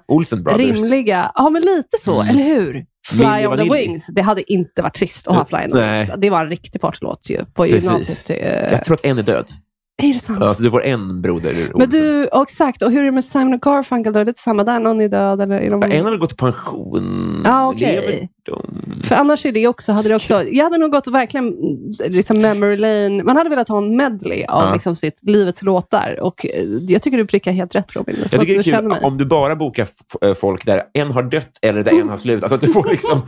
rimliga... Ja, men lite så, Mm. eller hur? Fly Milli on the Vanilli. Wings. Det hade inte varit trist att ha Fly on the. Wings. Det var en riktig partylåt ju på Precis. gymnasiet. Eh, Jag tror att en är död. Är det sant? Alltså, du får en broder Olsen. Men du, exakt. Och hur är det med Simon och Garfunkel? Då är det samma där? Någon är död? Eller är de... En har gått i pension? Ja, okej. Lever. För annars är det också, hade det också, jag hade nog gått verkligen liksom memory lane. Man hade velat ha en medley av Ja. liksom sitt livets låtar. Och eh, jag tycker du prickar helt rätt Robin. Jag tycker det är kul mig. om du bara bokar eh, folk där en har dött eller där en har slutat. Alltså att du får liksom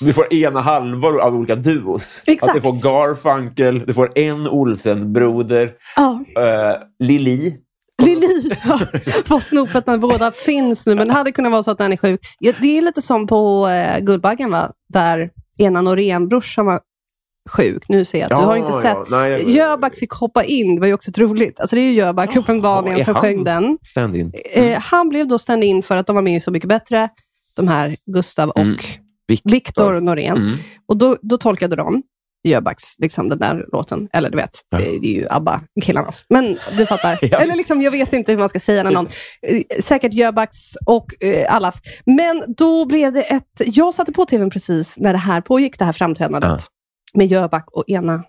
du får ena halvor av olika duos. Exakt. Att du får Garfunkel, du får en Olsen-broder, Ja, uh, Lili. Lili. Vad snopet när båda finns nu. Men det hade kunnat vara så att den är sjuk. Ja, Det är lite som på eh, Guldbaggen, va? där ena Norén-brorsan var sjuk. Nu ser jag att du har inte sett. Nej, jag- Jöback fick hoppa in, det var ju också troligt. Alltså det är ju Jöback uppenbarligen är som sjöng den. Stand-in. Mm. Eh, han blev då stand-in för att de var med i Så mycket bättre, de här Gustav och Mm. Viktor Norén. Mm. Och då, då tolkade de Jöbacks, liksom den där låten. Eller du vet, Ja. det, är ju ABBA-killarnas. Men du fattar. Ja. Eller liksom, jag vet inte hur man ska säga när någon... Eh, säkert Jöbacks och eh, allas. Men då blev det ett... Jag satte på tvn precis när det här pågick, det här framträdandet. Ja. Med Jöback och ena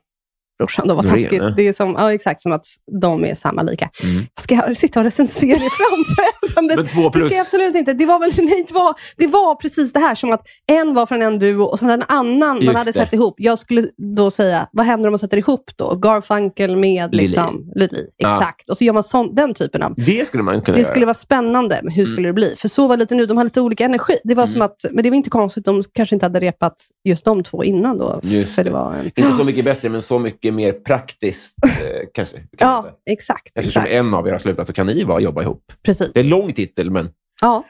brorsan. Då var taskigt. ja. Det är som, ja, exakt som att de är samma lika. Mm. Ska jag sitta och recensera i framträdandet? Men två Det plus. ska jag absolut inte. Det var, väl, nej, det, var, det var precis det här, som att en var från en duo och så en annan Just man hade det. satt ihop. Jag skulle då säga, vad händer om man sätter ihop då? Garfunkel med Lili. liksom, Lili. Ja. Exakt. Och så gör man sån, den typen av... Det skulle man kunna Det göra. skulle vara spännande, men hur skulle det bli? För så var det lite nu, de hade lite olika energi. Det var Mm. som att, men det var inte konstigt, de kanske inte hade repat just de två innan då. Just för det det. var en... Inte så mycket bättre, men så mycket mer praktiskt. Eh, kanske. Ja, exakt. Eftersom exakt. en av er har slutat så kan ni bara jobba ihop. Precis. Det är en lång titel, men Ja.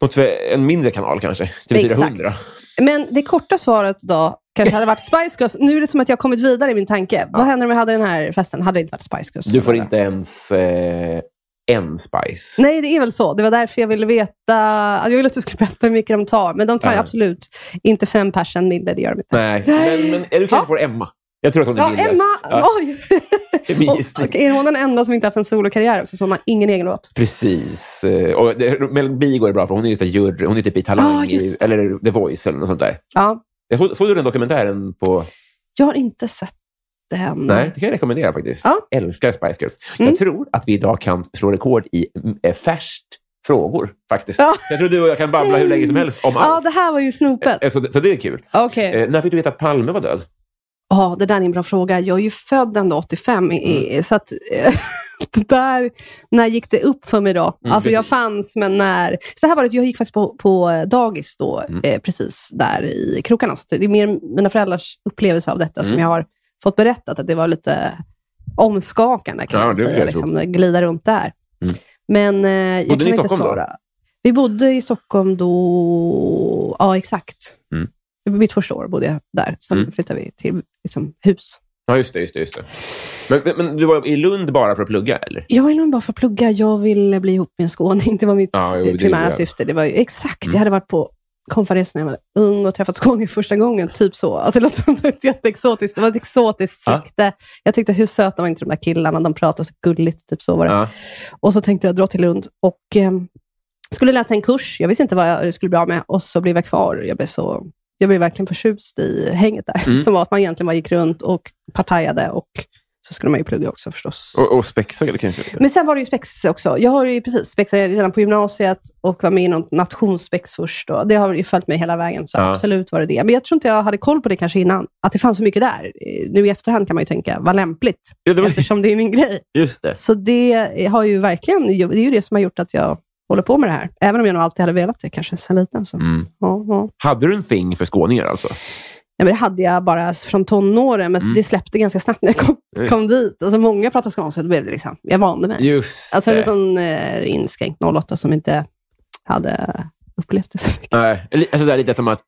något för en mindre kanal kanske. TV400. Exakt. Men det korta svaret då kanske hade varit Spice Girls. Nu är det som att jag har kommit vidare i min tanke. Vad händer om jag hade den här festen? Hade det inte varit Spice Girls? Du får inte ens eh, en Spice. Nej, det är väl så. Det var därför jag ville veta. Jag ville att du skulle berätta hur mycket de tar. Men de tar Ja. absolut inte fem person milde. Det gör de inte. Nej, Nej. men, men är du kanske Ja. får Emma? Jag tror att hon är Ja, billigast. Emma! Ja, Oj! det är Och, och är hon den enda som inte haft en solokarriär också? Så hon har ingen egen låt? Precis. Eh, Och det, Mel B går det bra för. Hon är just en jury. Hon är typ i Talang, Ja, i, eller The Voice eller något sånt där. Ja. Jag såg, såg du den dokumentären på... Jag har inte sett den. Nej, det kan jag rekommendera faktiskt. Ja. Älskar Spice Girls. Mm. Jag tror att vi idag kan slå rekord i mm, eh, färskt frågor, faktiskt. Ja. Jag tror du och jag kan babbla hur länge som helst om Ja, allt. det här var ju snopet. Eh, Så, det- så det är kul. Okej. Eh, när fick du veta att Palme var död? Ja, det där är en bra fråga. Jag är ju född ändå 85, i, Mm. så att eh, det där, när gick det upp för mig då? Mm, alltså jag precis. fanns, men när... Så här var det, jag gick faktiskt på, på eh, dagis då, Mm. eh, precis där i krokarna. Så det är mer mina föräldrars upplevelse av detta som Mm. jag har fått berättat, att det var lite omskakande kan Ja, man säga, liksom, glida runt där. Mm. Men eh, jag Bodde kan ni i inte Stockholm då? svara. Vi bodde i Stockholm då, ja exakt. Mitt första år bodde jag där. Sen Mm. flyttade vi till liksom, hus. Ja, just det. Just det, just det. Men, men, du var i Lund bara för att plugga, eller? Jag var nog bara för att plugga. Jag ville bli ihop med en skåning. Det var mitt Ja, jo, primära är det. syfte. Det var ju, exakt. Mm. Jag hade varit på konferens när jag var ung och träffat skåningar första gången. Typ så. Alltså, det låter som ett jätteexotiskt. Det var ett exotiskt sikte. Jag tyckte, hur söta var inte de där killarna? De pratade så gulligt. Typ så var det. Ja. Och så tänkte jag dra till Lund och eh, skulle läsa en kurs. Jag visste inte vad jag skulle bli av med och så blev jag kvar. Jag blev, så, jag blev verkligen förtjust i hänget där. Mm. Som var att man egentligen bara gick runt och partajade och så skulle man ju plugga också förstås. Och, och spexade kanske? Men sen var det ju spex också. Jag har ju precis spexat redan på gymnasiet och var med i något nationsspex först. Och det har ju följt mig hela vägen, så Ja. absolut var det det. Men jag tror inte jag hade koll på det kanske innan, att det fanns så mycket där. Nu i efterhand kan man ju tänka, vad lämpligt, Ja, det var, eftersom det är min grej. just det. Så det har ju verkligen, det är ju det som har gjort att jag håller på med det här. Även om jag nog alltid hade velat det, kanske sen liten. Så. Mm. Ja, ja. Hade du en thing för skåningar alltså? Ja, men det hade jag bara från tonåren, men Mm. det släppte ganska snabbt när jag kom, kom dit. Alltså, många pratade skånska, då blev det liksom, jag vande mig. Just Alltså en det. sån eh, inskränkt 08 som inte hade upplevt det så mycket. Nej, eller- alltså det är lite som att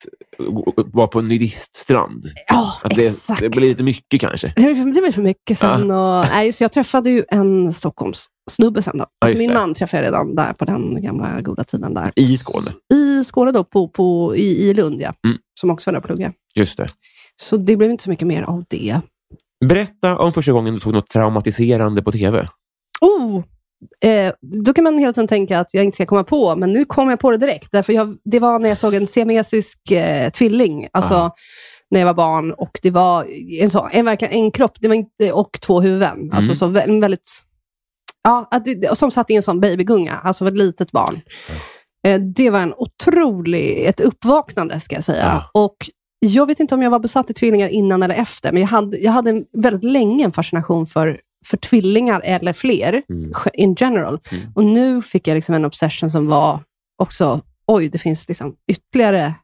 vara på en nudiststrand. Ja, Att det, exakt. det blir lite mycket kanske. Det blev, för- det blev för mycket sen. Och, nej, så jag träffade ju en Stockholms snubbe sen. Då. Alltså just min det. man träffade jag redan där på den gamla goda tiden. där. I Skåne? I Skåne då, på, på, i, i Lund ja. Mm. Som också var där och pluggade. Just det. Så det blev inte så mycket mer av det. Berätta om första gången du såg något traumatiserande på tv. Oh! Eh, då kan man hela tiden tänka att jag inte ska komma på, men nu kom jag på det direkt. Därför jag, det var när jag såg en siamesisk eh, tvilling, alltså Ah. när jag var barn. Och det var en, så, en, verkligen en kropp det var inte, och två huvuden. Mm. Alltså så en väldigt... Ja, det, som satt i en sån babygunga, alltså ett litet barn. Eh, det var en otrolig, ett uppvaknande ska jag säga. Och jag vet inte om jag var besatt i tvillingar innan eller efter, men jag hade, jag hade en- väldigt länge en fascination för, för tvillingar eller fler, Mm. in general. Mm. Och nu fick jag liksom en obsession som var också, oj, det finns liksom ytterligare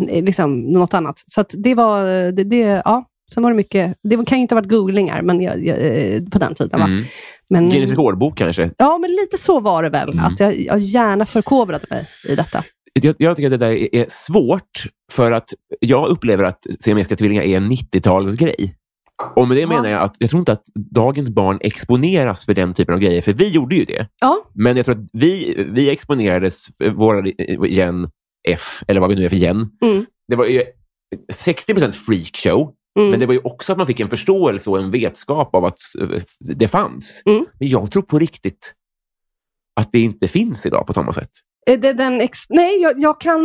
en- liksom något annat. Så det var, det, det, ja, sen var det mycket, det kan ju inte ha varit googlingar men jag, jag, eh, på den tiden. Va? Men, Guinness rekordbok kanske? ja, men lite så var det väl, Mm. att jag, jag gärna förkovrade mig i detta. Jag, jag tycker att det där är, är svårt, för att jag upplever att siamesiska tvillingar är en 90-talsgrej. Och med det Ja. menar jag att jag tror inte att dagens barn exponeras för den typen av grejer, för vi gjorde ju det. Ja, Men jag tror att vi, vi exponerades, våra gen F, eller vad vi nu är för gen. Mm. Det var ju 60% freakshow, mm. men det var ju också att man fick en förståelse och en vetskap av att eh, det fanns. Mm. Men jag tror på riktigt att det inte finns idag på samma sätt. Nej, jag, jag kan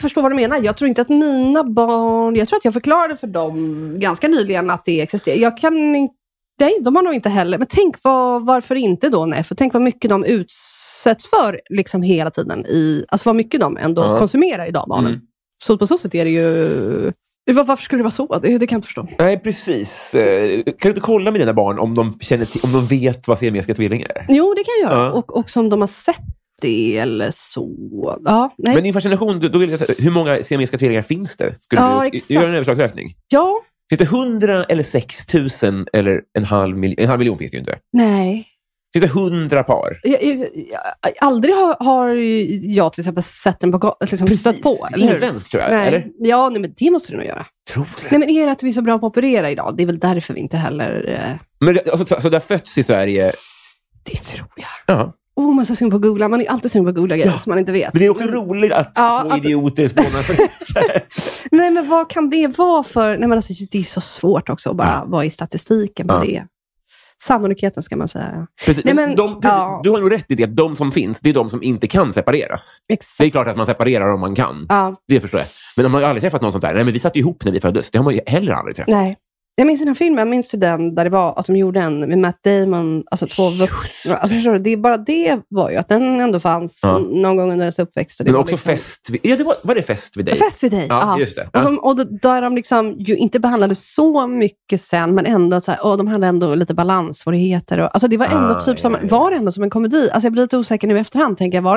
förstå vad du menar. Jag tror inte att mina barn... Jag tror att jag förklarade för dem ganska nyligen att det existerar. Jag kan inte... Nej, de har nog inte heller. Men tänk vad, varför inte då? Nej, för tänk vad mycket de utsätts för liksom hela tiden. I, alltså vad mycket de ändå Ja. konsumerar idag, barnen. Mm. Så på så sätt är det ju... Var- Varför skulle det vara så? Det, det kan jag inte förstå. Nej, precis. Eh, Kan du inte kolla med dina barn om de, känner till, om de vet vad siamesiska tvillingar är? Jo, det kan jag göra. Ja. Och, och som de har sett det eller så. Ja, nej. Men din fascination, då vill jag säga, hur många siamesiska tvillingar finns det? Skulle Ja, du exakt. göra en överslagsräkning? Ja, Finns det hundra eller sex tusen eller en halv miljon? En halv miljon finns det ju inte. nej. Finns det hundra par? Jag, jag, jag, aldrig har, har jag till exempel sett den på liksom stött på. Eller ingen svensk tror jag, Nej. eller? Ja, nej, men det måste du nog göra. Tror det. Nej, men är det att vi är så bra på att operera idag? Det är väl därför vi inte heller... Eh, Men det- alltså, så, så det har fötts i Sverige? det tror jag. Ja. Oh, man är så sugen på att googla. Man är alltid sugen på att googla grejer Ja. som man inte vet. Men det är också roligt att Ja, två att- idioter spånar. Nej, men vad kan det vara för... Nej, men alltså, det är så svårt också att bara Ja. vara i statistiken på Ja. det. Sannolikheten ska man säga. Precis. Nej, men de, ja. Du har nog rätt i det att de som finns, det är de som inte kan separeras. Exakt. Det är klart att man separerar om man kan. Ja, Det förstår jag. Men man har aldrig träffat någon sånt där. Nej, men vi satt ihop när vi föddes. Det har man ju heller aldrig träffat. nej. Jag minns den här filmen, jag minns den där det var att de gjorde en med Matt Damon, alltså två vuxna. Alltså, förstår du, det är bara det var ju att den ändå fanns Ja. någon gång under ens uppväxt. Och det Men var också liksom, fest. Vid, ja, det var, var det fest vid dig? Fest vid dig. Ja, just det. Ja. Och, som, och då, där de liksom ju inte behandlade så mycket sen, men ändå så här, åh, de hade ändå lite balanssvårigheter. Och, alltså det var ändå Ah, typ som, ja, ja. var det ändå som en komedi? Alltså jag blir lite osäker nu i efterhand. Tänker jag, var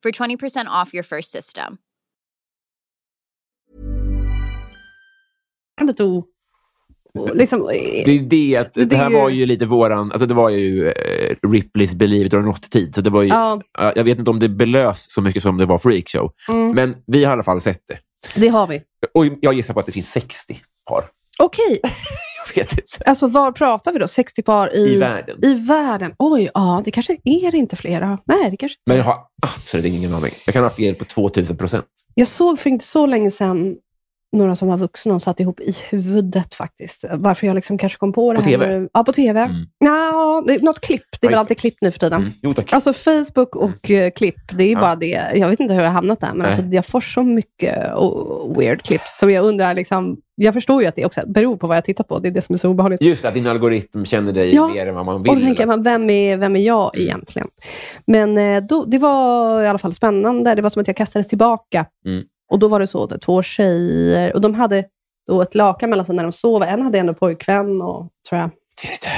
for 20% off your first system. Liksom, eh, Det är det att det, Det är här ju- var ju lite våran... Alltså det var ju eh, Ripleys Believe it or not-tid. Så det var ju, ja, ja, jag vet inte om det belös så mycket som det var freakshow. mm, Men vi har i alla fall sett det. det har vi. Och jag gissar på att det finns 60 par. Okej, Jag vet inte. alltså var pratar vi då? 60 par i, I världen. i världen? Oj, ja, det kanske är det inte flera. Nej, det kanske Men jag har absolut ingen aning. Jag kan ha fel på 2000 procent. Jag såg för inte så länge sedan några som var vuxna och satt ihop i huvudet faktiskt. Varför jag liksom kanske kom på det På här. TV? nu. Ja, på TV. Mm. Ja, något klipp. Det är väl alltid klipp nu för tiden. Mm. Jo tack. Alltså Facebook och eh, klipp, det är Ja. bara det. Jag vet inte hur jag har hamnat där, men alltså, jag får så mycket weird clips som jag undrar, liksom, jag förstår ju att det också beror på vad jag tittar på. Det är det som är så obehagligt. Just att din algoritm känner dig Ja. mer än vad man vill. Och då tänker men vem är, vem är jag egentligen? Men eh, då, det var i alla fall spännande. Det var som att jag kastades tillbaka. Mm. Och då var det så att två tjejer, och de hade då ett lakan mellan sig när de sov. En hade ändå pojkvän och tror jag.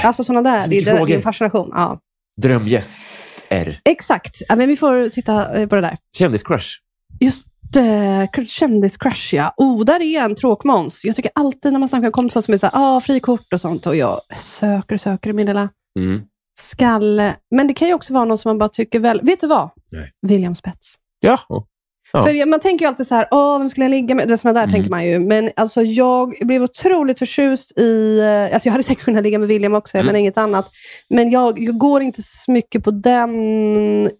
Alltså sådana där. Så Det är, en fascination. Ja. Drömgäst R. Exakt. Ja, men vi får titta eh, på det där. Kändiscrush. Just det, kändiscrush ja. Oh, där är en tråkmåns. Jag tycker alltid när man snackar om kompisar som är så här, ah, frikort och sånt, och jag söker och söker i min lilla Mm. skalle. Men det kan ju också vara någon som man bara tycker väl... Vet du vad? Nej. William Spets. Ja. Ja. För man tänker ju alltid så här, åh, vem skulle jag ligga med? Sådana där Mm. tänker man ju. Men alltså, jag blev otroligt förtjust i... eh, Alltså, jag hade säkert kunnat ligga med William också, Mm. men inget annat. Men jag, jag går inte så mycket på den...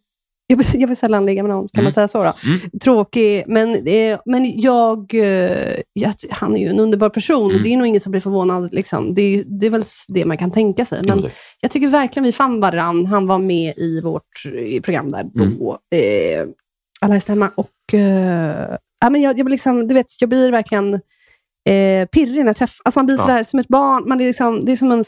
Jag vill, jag vill sällan ligga med någon, kan Mm. man säga så? Då? Mm. Tråkig, men, eh, men jag, eh, jag... Han är ju en underbar person. Mm. Det är nog ingen som blir förvånad. Liksom. Det, är, det är väl det man kan tänka sig. Men jag tycker verkligen vi fann varann. Han var med i vårt i program där Mm. då. Eh, alla är stämma. Och, eh, ja, men jag, jag, blir liksom, du vet, jag blir verkligen eh, pirrig när jag träffar... Alltså man blir Ja. sådär som ett barn. Man är liksom, det är som en,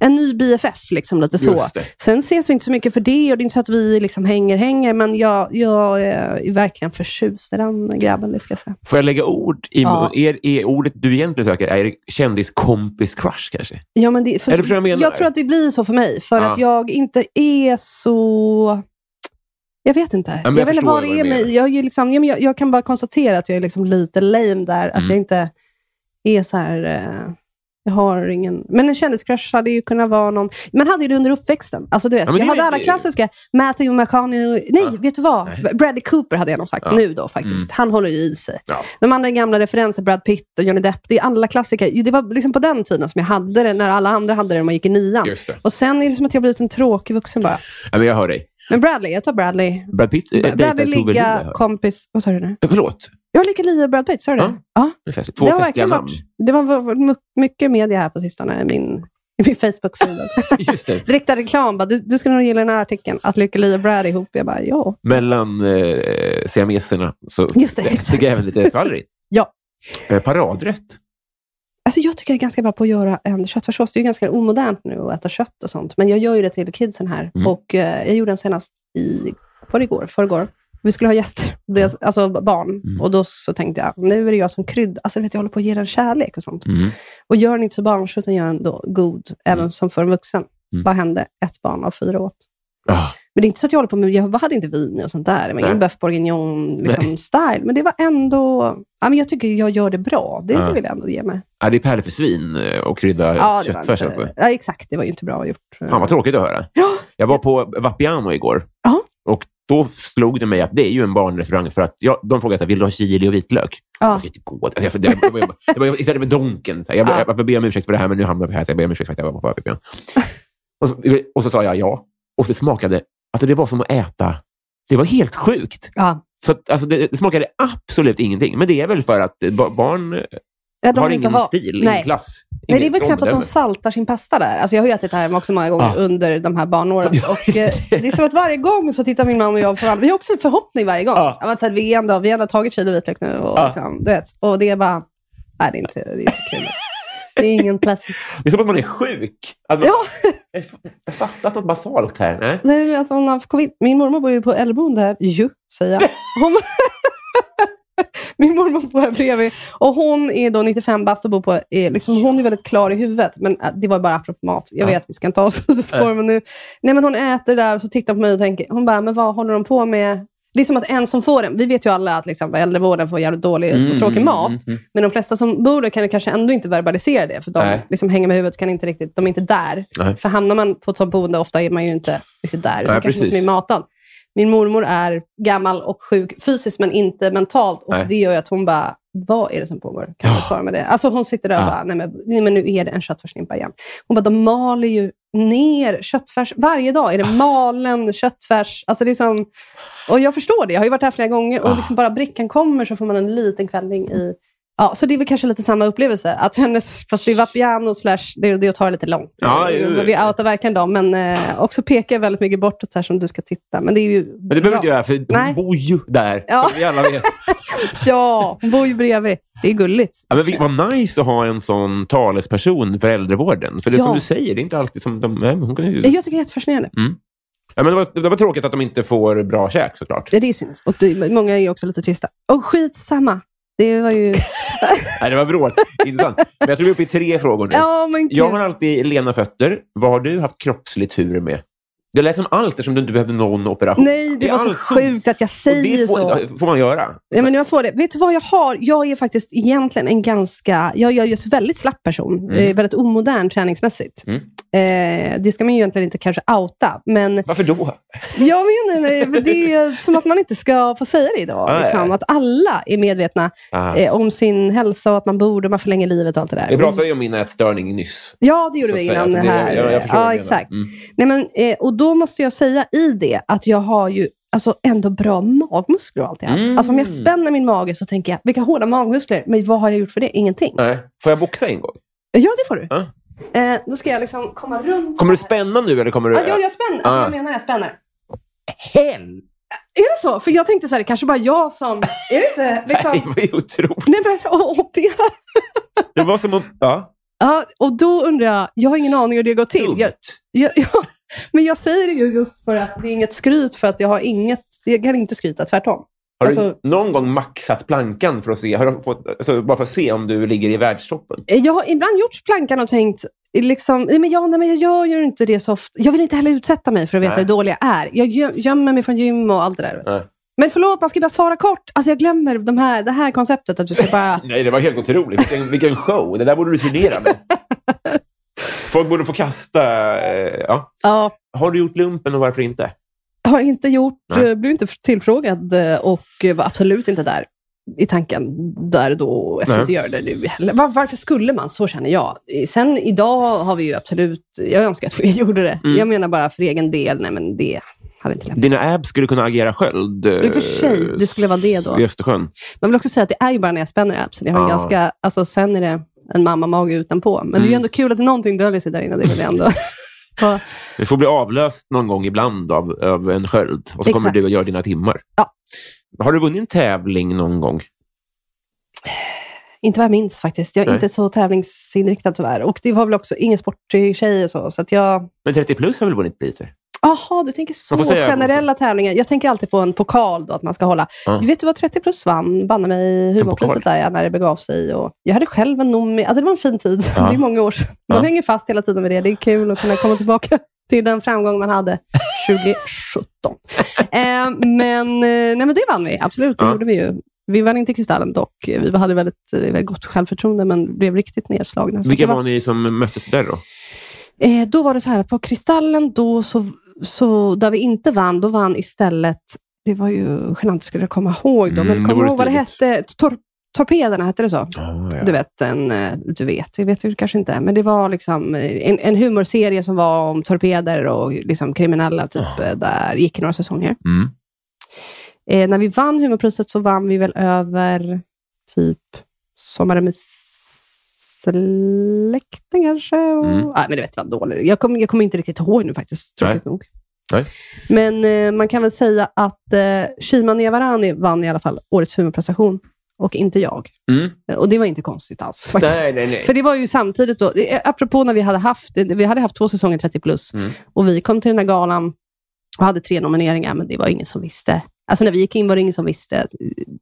en ny BFF, liksom, lite så. Sen ses vi inte så mycket för det och det är inte så att vi liksom hänger, hänger, men jag, jag eh, är verkligen förtjust i den grabben, det ska jag säga. Får jag lägga ord i Ja. är, är ordet du egentligen söker, är det kändiskompis-crush kanske? Ja, men det, för, Är det för jag menar? jag tror att det blir så för mig, för Ja. att jag inte är så... Jag vet inte. men jag jag vet inte vad det är med... Jag, är liksom, ja, jag, jag kan bara konstatera att jag är liksom lite lame där. Att Mm. jag inte är så här... Eh, jag har ingen... Men en kändiscrush hade ju kunnat vara någon... Man hade ju det under uppväxten. Alltså, du vet, Ja, jag hade alla klassiska. Matthew McConaughey. Nej, Ja. vet du vad? Nej. Bradley Cooper hade jag nog sagt Ja. nu då faktiskt. Mm. Han håller ju i sig. Ja. De andra gamla referenser, Brad Pitt och Johnny Depp, det är alla klassiker. Det var liksom på den tiden som jag hade det, när alla andra hade det när man gick i nian. Och sen är det som att jag blivit en tråkig vuxen bara. Ja, men jag hör dig. Men Bradley, jag tar Bradley. Brad Pitt Bradley Lo, ligga, kompis... Vad sa du nu? Eh, Förlåt. Jag ligger Lia och Brad Pitt, sa du det? Ja. Ja. Två det festliga namn. varit... Det var mycket media här på sistone i min, i min Facebook-feed också. Riktad reklam, bara, du, du ska nog gilla den här artikeln. Att Lykke Li och Brad är ihop. Jag bara, ja. Mellan eh, siameserna så Just det, sticker även lite skvaller. Ja. Eh, paradrätt. Alltså jag tycker jag är ganska bra på att göra en köttfärssås. Det är ju ganska omodernt nu att äta kött och sånt. Men jag gör ju det till kidsen här. Mm. Och eh, jag gjorde den senast i, igår, förrgår. Vi skulle ha gäster, alltså barn. Mm. Och då så tänkte jag, nu är det jag som krydd. Alltså vet, jag håller på att ge den kärlek och sånt. Mm. Och gör den inte så barnslig, utan gör den då god, även som för en vuxen. Mm. Vad hände? Ett barn av fyra åt. Ah, Men det är inte så att jag håller på med, jag hade inte vin och sånt där. Ingen boeuf bourguignon liksom, style. Men det var ändå, ja, men jag tycker jag gör det bra. Det, Ja. det vill jag ändå ge mig. ja, det är pärlor för svin eh, och krydda Ja, köttfärs alltså. ja, exakt. Det var ju inte bra gjort. Fan vad tråkigt att höra. Ja. Jag var på Vapiano igår. Ja. Och då slog det mig att det är ju en barnrestaurang för att jag, de frågade vill du ha chili och vitlök? Ja. Jag ska inte gå. Alltså, jag, det, var istället för donken. Jag, Ja. jag, jag ber om ursäkt för det här, men nu hamnar vi här. Så jag ber om ursäkt för att jag var på Vapiano. och, och så sa jag ja. Och det smakade... Alltså det var som att äta... Det var helt sjukt. Ja. Så att, alltså, det, det smakade absolut ingenting. Men det är väl för att eh, ba- barn eh, Ja, de har ingen ha- stil, Nej. ingen klass. Nej, det är väl knappt att de saltar sin pasta där. Alltså jag har ju ätit det här också många gånger Ja. under de här barnåren. Och, eh, det är som att varje gång så tittar min man och jag på varandra. Vi har också en förhoppning varje gång. Ja. Att vi, ändå, vi har ändå tagit chili och vitlök nu. Och, Ja. liksom, och det är bara... Nej, det är inte, det är inte kul. Alltså. Det är ingen pleasant. Det är som att man är sjuk. Man, Ja, Jag har fattat något basalt här. Nej? det är att hon har covid. Min mormor bor ju på äldreboende här. Ju, säger jag. Hon, min mormor bor här bredvid. Och hon är då 95 bast och bor på... är Liksom, hon är väldigt klar i huvudet. Men äh, det var bara apropå mat. Jag Ja. vet, vi ska inte ta oss på spår. Men nu, nej, men hon äter där och så tittar på mig och tänker... Hon bara, men vad håller de på med? Det är som att en som får den... Vi vet ju alla att liksom, äldrevården får jävligt dålig och tråkig mat. mm, mm. Men de flesta som bor där kan kanske ändå inte verbalisera det. För de liksom hänger med huvudet, kan inte riktigt, de är inte där. Nej. För hamnar man på ett sånt boende, ofta är man ju inte riktigt där. Utan Nej, kanske precis. är matad. Min mormor är gammal och sjuk fysiskt, men inte mentalt. Och Nej. Det gör ju att hon bara, vad är det som pågår? Kan du svara med det? Alltså hon sitter där och Ja. bara, nej men, nej men nu är det en köttfärslimpa igen. Hon bara, de maler ju ner köttfärs. Varje dag är Ah. det malen köttfärs. Alltså det är som, och jag förstår det. Jag har ju varit här flera gånger och Ah. liksom bara brickan kommer så får man en liten kvällning i Ja, så det är väl kanske lite samma upplevelse. Att hennes, fast det är Vapiano slash, det det att ta det lite långt. Ja, Vi outar verkligen dem, men eh, också pekar väldigt mycket bortåt här som du ska titta. Men det är ju Men det behöver du inte göra, för hon Nej. bor ju där, Ja. som vi alla vet. Ja, hon bor ju bredvid. Det är gulligt. Ja, men vad nice att ha en sån talesperson för äldrevården. För det Ja. som du säger, det är inte alltid som de... Nej, hon kan ju... Jag tycker det är jättefascinerande. ja, men det, var, det var tråkigt att de inte får bra käk såklart. Ja, det är synd. Och det, många är också lite trista. Och skitsamma. Det var ju... Nej, det var vrål. Intressant. Men jag tror vi är uppe i tre frågor nu. Ja, men Jag har alltid lena fötter. Vad har du haft kroppslig tur med? Det lät som allt eftersom du inte behövde någon operation. Nej, det är var så som- sjukt att jag säger det får, så. får man göra. Ja, men jag får det. Vet du vad jag har? Jag är faktiskt egentligen en ganska... Jag, jag är just väldigt slapp person. Mm. Eh, väldigt omodern träningsmässigt. Mm. Eh, det ska man ju egentligen inte kanske outa, men Varför då? jag menar, det är som att man inte ska få säga det idag. Nej. Liksom. Att alla är medvetna Ah. eh, om sin hälsa och att man borde, man förlänger livet och allt det där. Vi pratade ju om min ätstörning nyss. Ja, det gjorde vi innan Så det här. ja, jag vad ja, exakt. Mm. Nej, men, eh, och då måste jag säga i det att jag har ju alltså, ändå bra magmuskler och allt det här. Mm. Alltså, om jag spänner min mage så tänker jag, vilka hårda magmuskler. Men vad har jag gjort för det? Ingenting. Nej. Får jag boxa en gång? Ja, det får du. Ja. Eh, då ska jag liksom komma runt. Kommer du spänna nu eller kommer du... Ja, ja, jag spänner. Alltså, Ah. jag menar jag spänner. Hell! Är det så? För jag tänkte så här, det kanske bara jag som... Är det inte liksom... Det var ju otroligt. Nej, men och, och det... Det var som att... Ja. Ja, och då undrar jag, jag har ingen aning hur det går till. Jag, jag, ja, men jag säger det ju just för att det är inget skryt, för att jag har inget... Jag kan inte skryta, tvärtom. Har Alltså- du någon gång maxat plankan för att se, har du fått, alltså, bara för att se om du ligger i världstoppen? Eh, Jag har ibland gjort plankan och tänkt, liksom, nej, men ja, nej, men jag gör ju inte det så ofta. Jag vill inte heller utsätta mig för att veta Nej. hur dålig jag är. Jag gö- gömmer mig från gym och allt det där. Men förlåt, man ska bara svara kort. Alltså jag glömmer de här, det här konceptet att du ska bara... Nej, det var helt otroligt. Vilken, vilken show. Det där borde du turnera med. Folk borde få kasta... Eh, ja. Ja, Har du gjort lumpen och varför inte? Har inte gjort, Nej. eh, blev inte tillfrågad eh, och var absolut inte där i tanken där då. Jag ska inte göra det nu heller. Var, varför skulle man? Så känner jag. Sen idag har vi ju absolut, jag önskar att fler gjorde det. Mm. Jag menar bara för egen del, nej men det hade inte lämpat. Dina abs skulle kunna agera sköld eh, I och för sig, det skulle vara det då. i Östersjön. Man vill också säga att det är ju bara när jag spänner absen. Jag har Ja. ganska, alltså sen är det en mammamage utanpå. Men det är ju Mm. ändå kul att någonting döljer sig där inne. Det vill jag ändå. Ja. Det får bli avlöst någon gång ibland av, av en sköld. Och så kommer Exakt. du att göra dina timmar. Ja. Har du vunnit en tävling någon gång? Inte vad jag minns faktiskt. Jag är Nej. inte så tävlingsinriktad tyvärr. Och det var väl också ingen sporttjej och så. Så att jag... Men 30 plus har väl vunnit priser? Jaha, du tänker så generella tävlingar. Jag tänker alltid på en pokal då, att man ska hålla. Ja. Vet du vad 30 plus vann? Banne mig humorpriset där ja, när det begav sig. Och jag hade själv en nomi... Alltså det var en fin tid. Ja. Det är många år sedan. Man Ja. hänger fast hela tiden med det. Det är kul att kunna komma tillbaka till den framgång man hade 2017. eh, men, eh, nej, men det vann vi. Absolut, det gjorde vi ju. Vi vann inte Kristallen dock. Vi hade väldigt, eh, väldigt gott självförtroende, men blev riktigt nedslagna. Vilka det var ni som möttes där då? Eh, då var det så här att på Kristallen, då så, så, där vi inte vann, då vann istället, det var ju genant skulle jag komma ihåg då, Mm, men det kommer ihåg vad det hette? Tor Torpederna, hette det så? Oh, ja. Du vet, en, du vet, det vet du kanske inte, men det var liksom en, en humorserie som var om torpeder och liksom kriminella, typ, eh, där gick några säsonger. Mm. Eh, när vi vann humorpriset så vann vi väl över typ Sommaren med släkten kanske. Och, Mm. Nej, men det vet jag dåligt. Jag kommer jag kommer inte riktigt ihåg nu faktiskt, tråkigt nog. Nej. Men eh, man kan väl säga att eh, Shima Niavarani vann i alla fall årets humorprestation och inte jag. Mm. Eh, Och det var inte konstigt alls. Faktiskt. Nej, nej, nej. För det var ju samtidigt då, det- apropå när vi hade haft, vi hade haft två säsonger 30 plus Mm. och vi kom till den här galan och hade tre nomineringar, men det var ingen som visste. Alltså när vi gick in var det ingen som visste eh,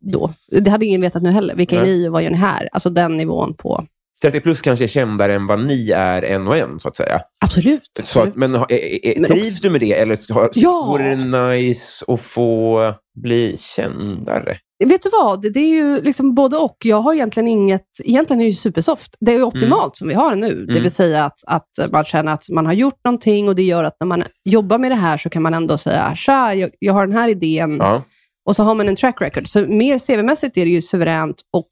då. Det hade ingen vetat nu heller. Vilka är ni och vad gör ni här? Alltså den nivån på... 30 plus kanske är kändare än vad ni är en och en, så att säga. Absolut. Så, absolut. att- men trivs du med det, eller ska, Ja. vore det nice att få bli kändare? Vet du vad? Det, det är ju liksom både och. Jag har egentligen inget... Egentligen är det ju supersoft. Det är ju optimalt som vi har det nu. Det Mm. vill säga att, att man känner att man har gjort någonting och det gör att när man jobbar med det här så kan man ändå säga, tja, jag, jag har den här idén. Ja. Och så har man en track record. Så mer CV-mässigt är det ju suveränt och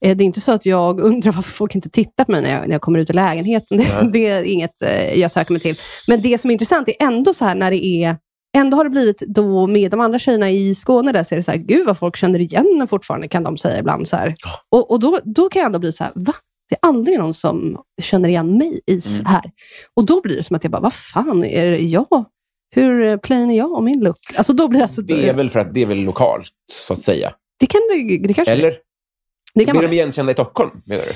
det är inte så att jag undrar varför folk inte tittar på mig när jag, när jag kommer ut ur lägenheten. Det, det är inget eh, jag söker mig till. Men det som är intressant är ändå så här när det är ändå har det blivit då med de andra tjejerna i Skåne där, så är det så här, gud vad folk känner igen en fortfarande, kan de säga ibland. Så här. Och, och då, då kan jag ändå bli så här, va? Det är aldrig någon som känner igen mig i så här. Och då blir det som att jag bara, vad fan är det jag? Hur eh, plain är jag och min look? Alltså då blir jag så, Det är väl för att det är väl lokalt, så att säga. det kan det, det kanske Eller? Det kan Blir de igenkända i Stockholm, menar du?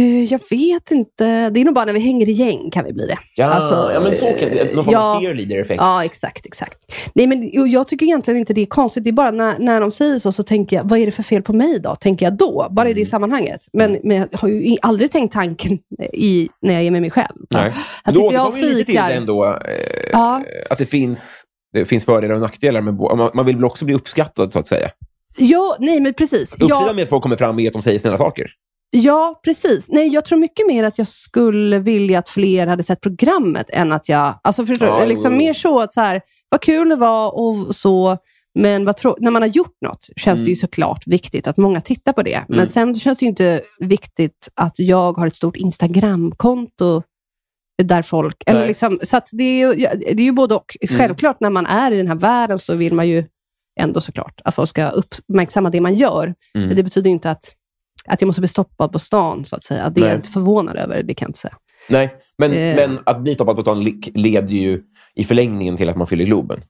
Eh, jag vet inte. Det är nog bara när vi hänger i gäng kan vi bli det. Ja, Alltså, ja men så kan det, någon form ja. av fear leader-effekt. Ja, exakt. exakt. Nej, men jag tycker egentligen inte det är konstigt. Det är bara när, när de säger så, så tänker jag, vad är det för fel på mig då? Tänker jag då. Bara Mm. i det sammanhanget. Men, men jag har ju aldrig tänkt tanken i, när jag är med mig själv. Nej. Här Då sitter jag och vi lite till det fikar. ändå, eh, Ja. att det finns, det finns fördelar och nackdelar. Med, man, man vill väl också bli uppskattad, så att säga. Ja, nej men precis. Uppsidan Ja, med att folk kommer fram och att de säger snälla saker. ja, precis. Nej, jag tror mycket mer att jag skulle vilja att fler hade sett programmet än att jag... Alltså förstår Ja, Liksom mer så att så här, vad kul det var och så. Men när man har gjort något känns Mm. det ju såklart viktigt att många tittar på det. Men sen känns det ju inte viktigt att jag har ett stort Instagramkonto där folk... Eller liksom, så det, är ju, det är ju både och. Mm. Självklart när man är i den här världen så vill man ju ändå såklart att folk ska uppmärksamma det man gör. Mm. Men det betyder inte att, att jag måste bli stoppad på stan, så att säga. Det är Nej. jag inte förvånad över, det kan jag inte säga. Nej, men, Eh. men att bli stoppad på stan le- leder ju i förlängningen till att man fyller Globen.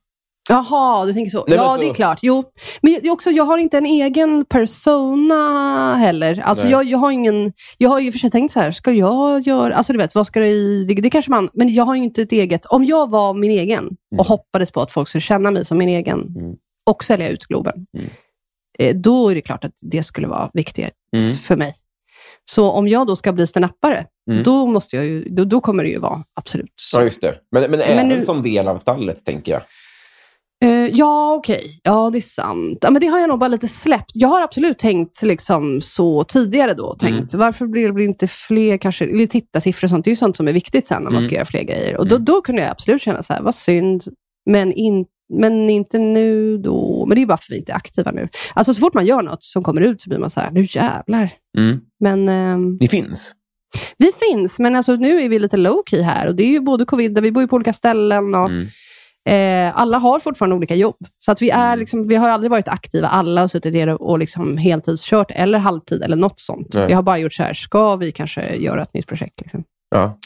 Jaha, du tänker så. Nej, ja, så- det är klart. Jo. Men är också, jag har inte en egen persona heller. Alltså, jag, jag har ingen... Jag har ju för sig tänkt så här, ska jag göra... Alltså du vet, vad ska det. Det, det kanske man... Men jag har ju inte ett eget... Om jag var min egen och hoppades på att folk skulle känna mig som min egen Mm. Och sälja ut Globen, Mm. eh, då är det klart att det skulle vara viktigt Mm. för mig. Så om jag då ska bli ståuppare, Mm. då, måste jag ju, då, då kommer det ju vara absolut så. Ja, just det. Men, men även nu- som del av stallet, tänker jag. Eh, ja, okej. Ja, det är sant. Ja, men det har jag nog bara lite släppt. Jag har absolut tänkt liksom så tidigare då. Tänkt, varför blir det inte fler kanske, eller tittarsiffror och sånt? Det är ju sånt som är viktigt sen när man ska göra fler grejer. Och då, då kunde jag absolut känna så här, vad synd, men, in, men inte nu då. Men det är bara för att vi inte är aktiva nu. Alltså så fort man gör något som kommer ut så blir man så här, nu jävlar. Mm. Men ehm, Det finns. vi finns, men alltså nu är vi lite low key här. Och det är ju både covid, vi bor ju på olika ställen. Och, Mm. Eh, alla har fortfarande olika jobb. Så att vi, är liksom, vi har aldrig varit aktiva. Alla har suttit ner och liksom heltidskört eller halvtid eller något sånt. Nej. Vi har bara gjort så här, ska vi kanske göra ett nytt projekt? Liksom. Ja.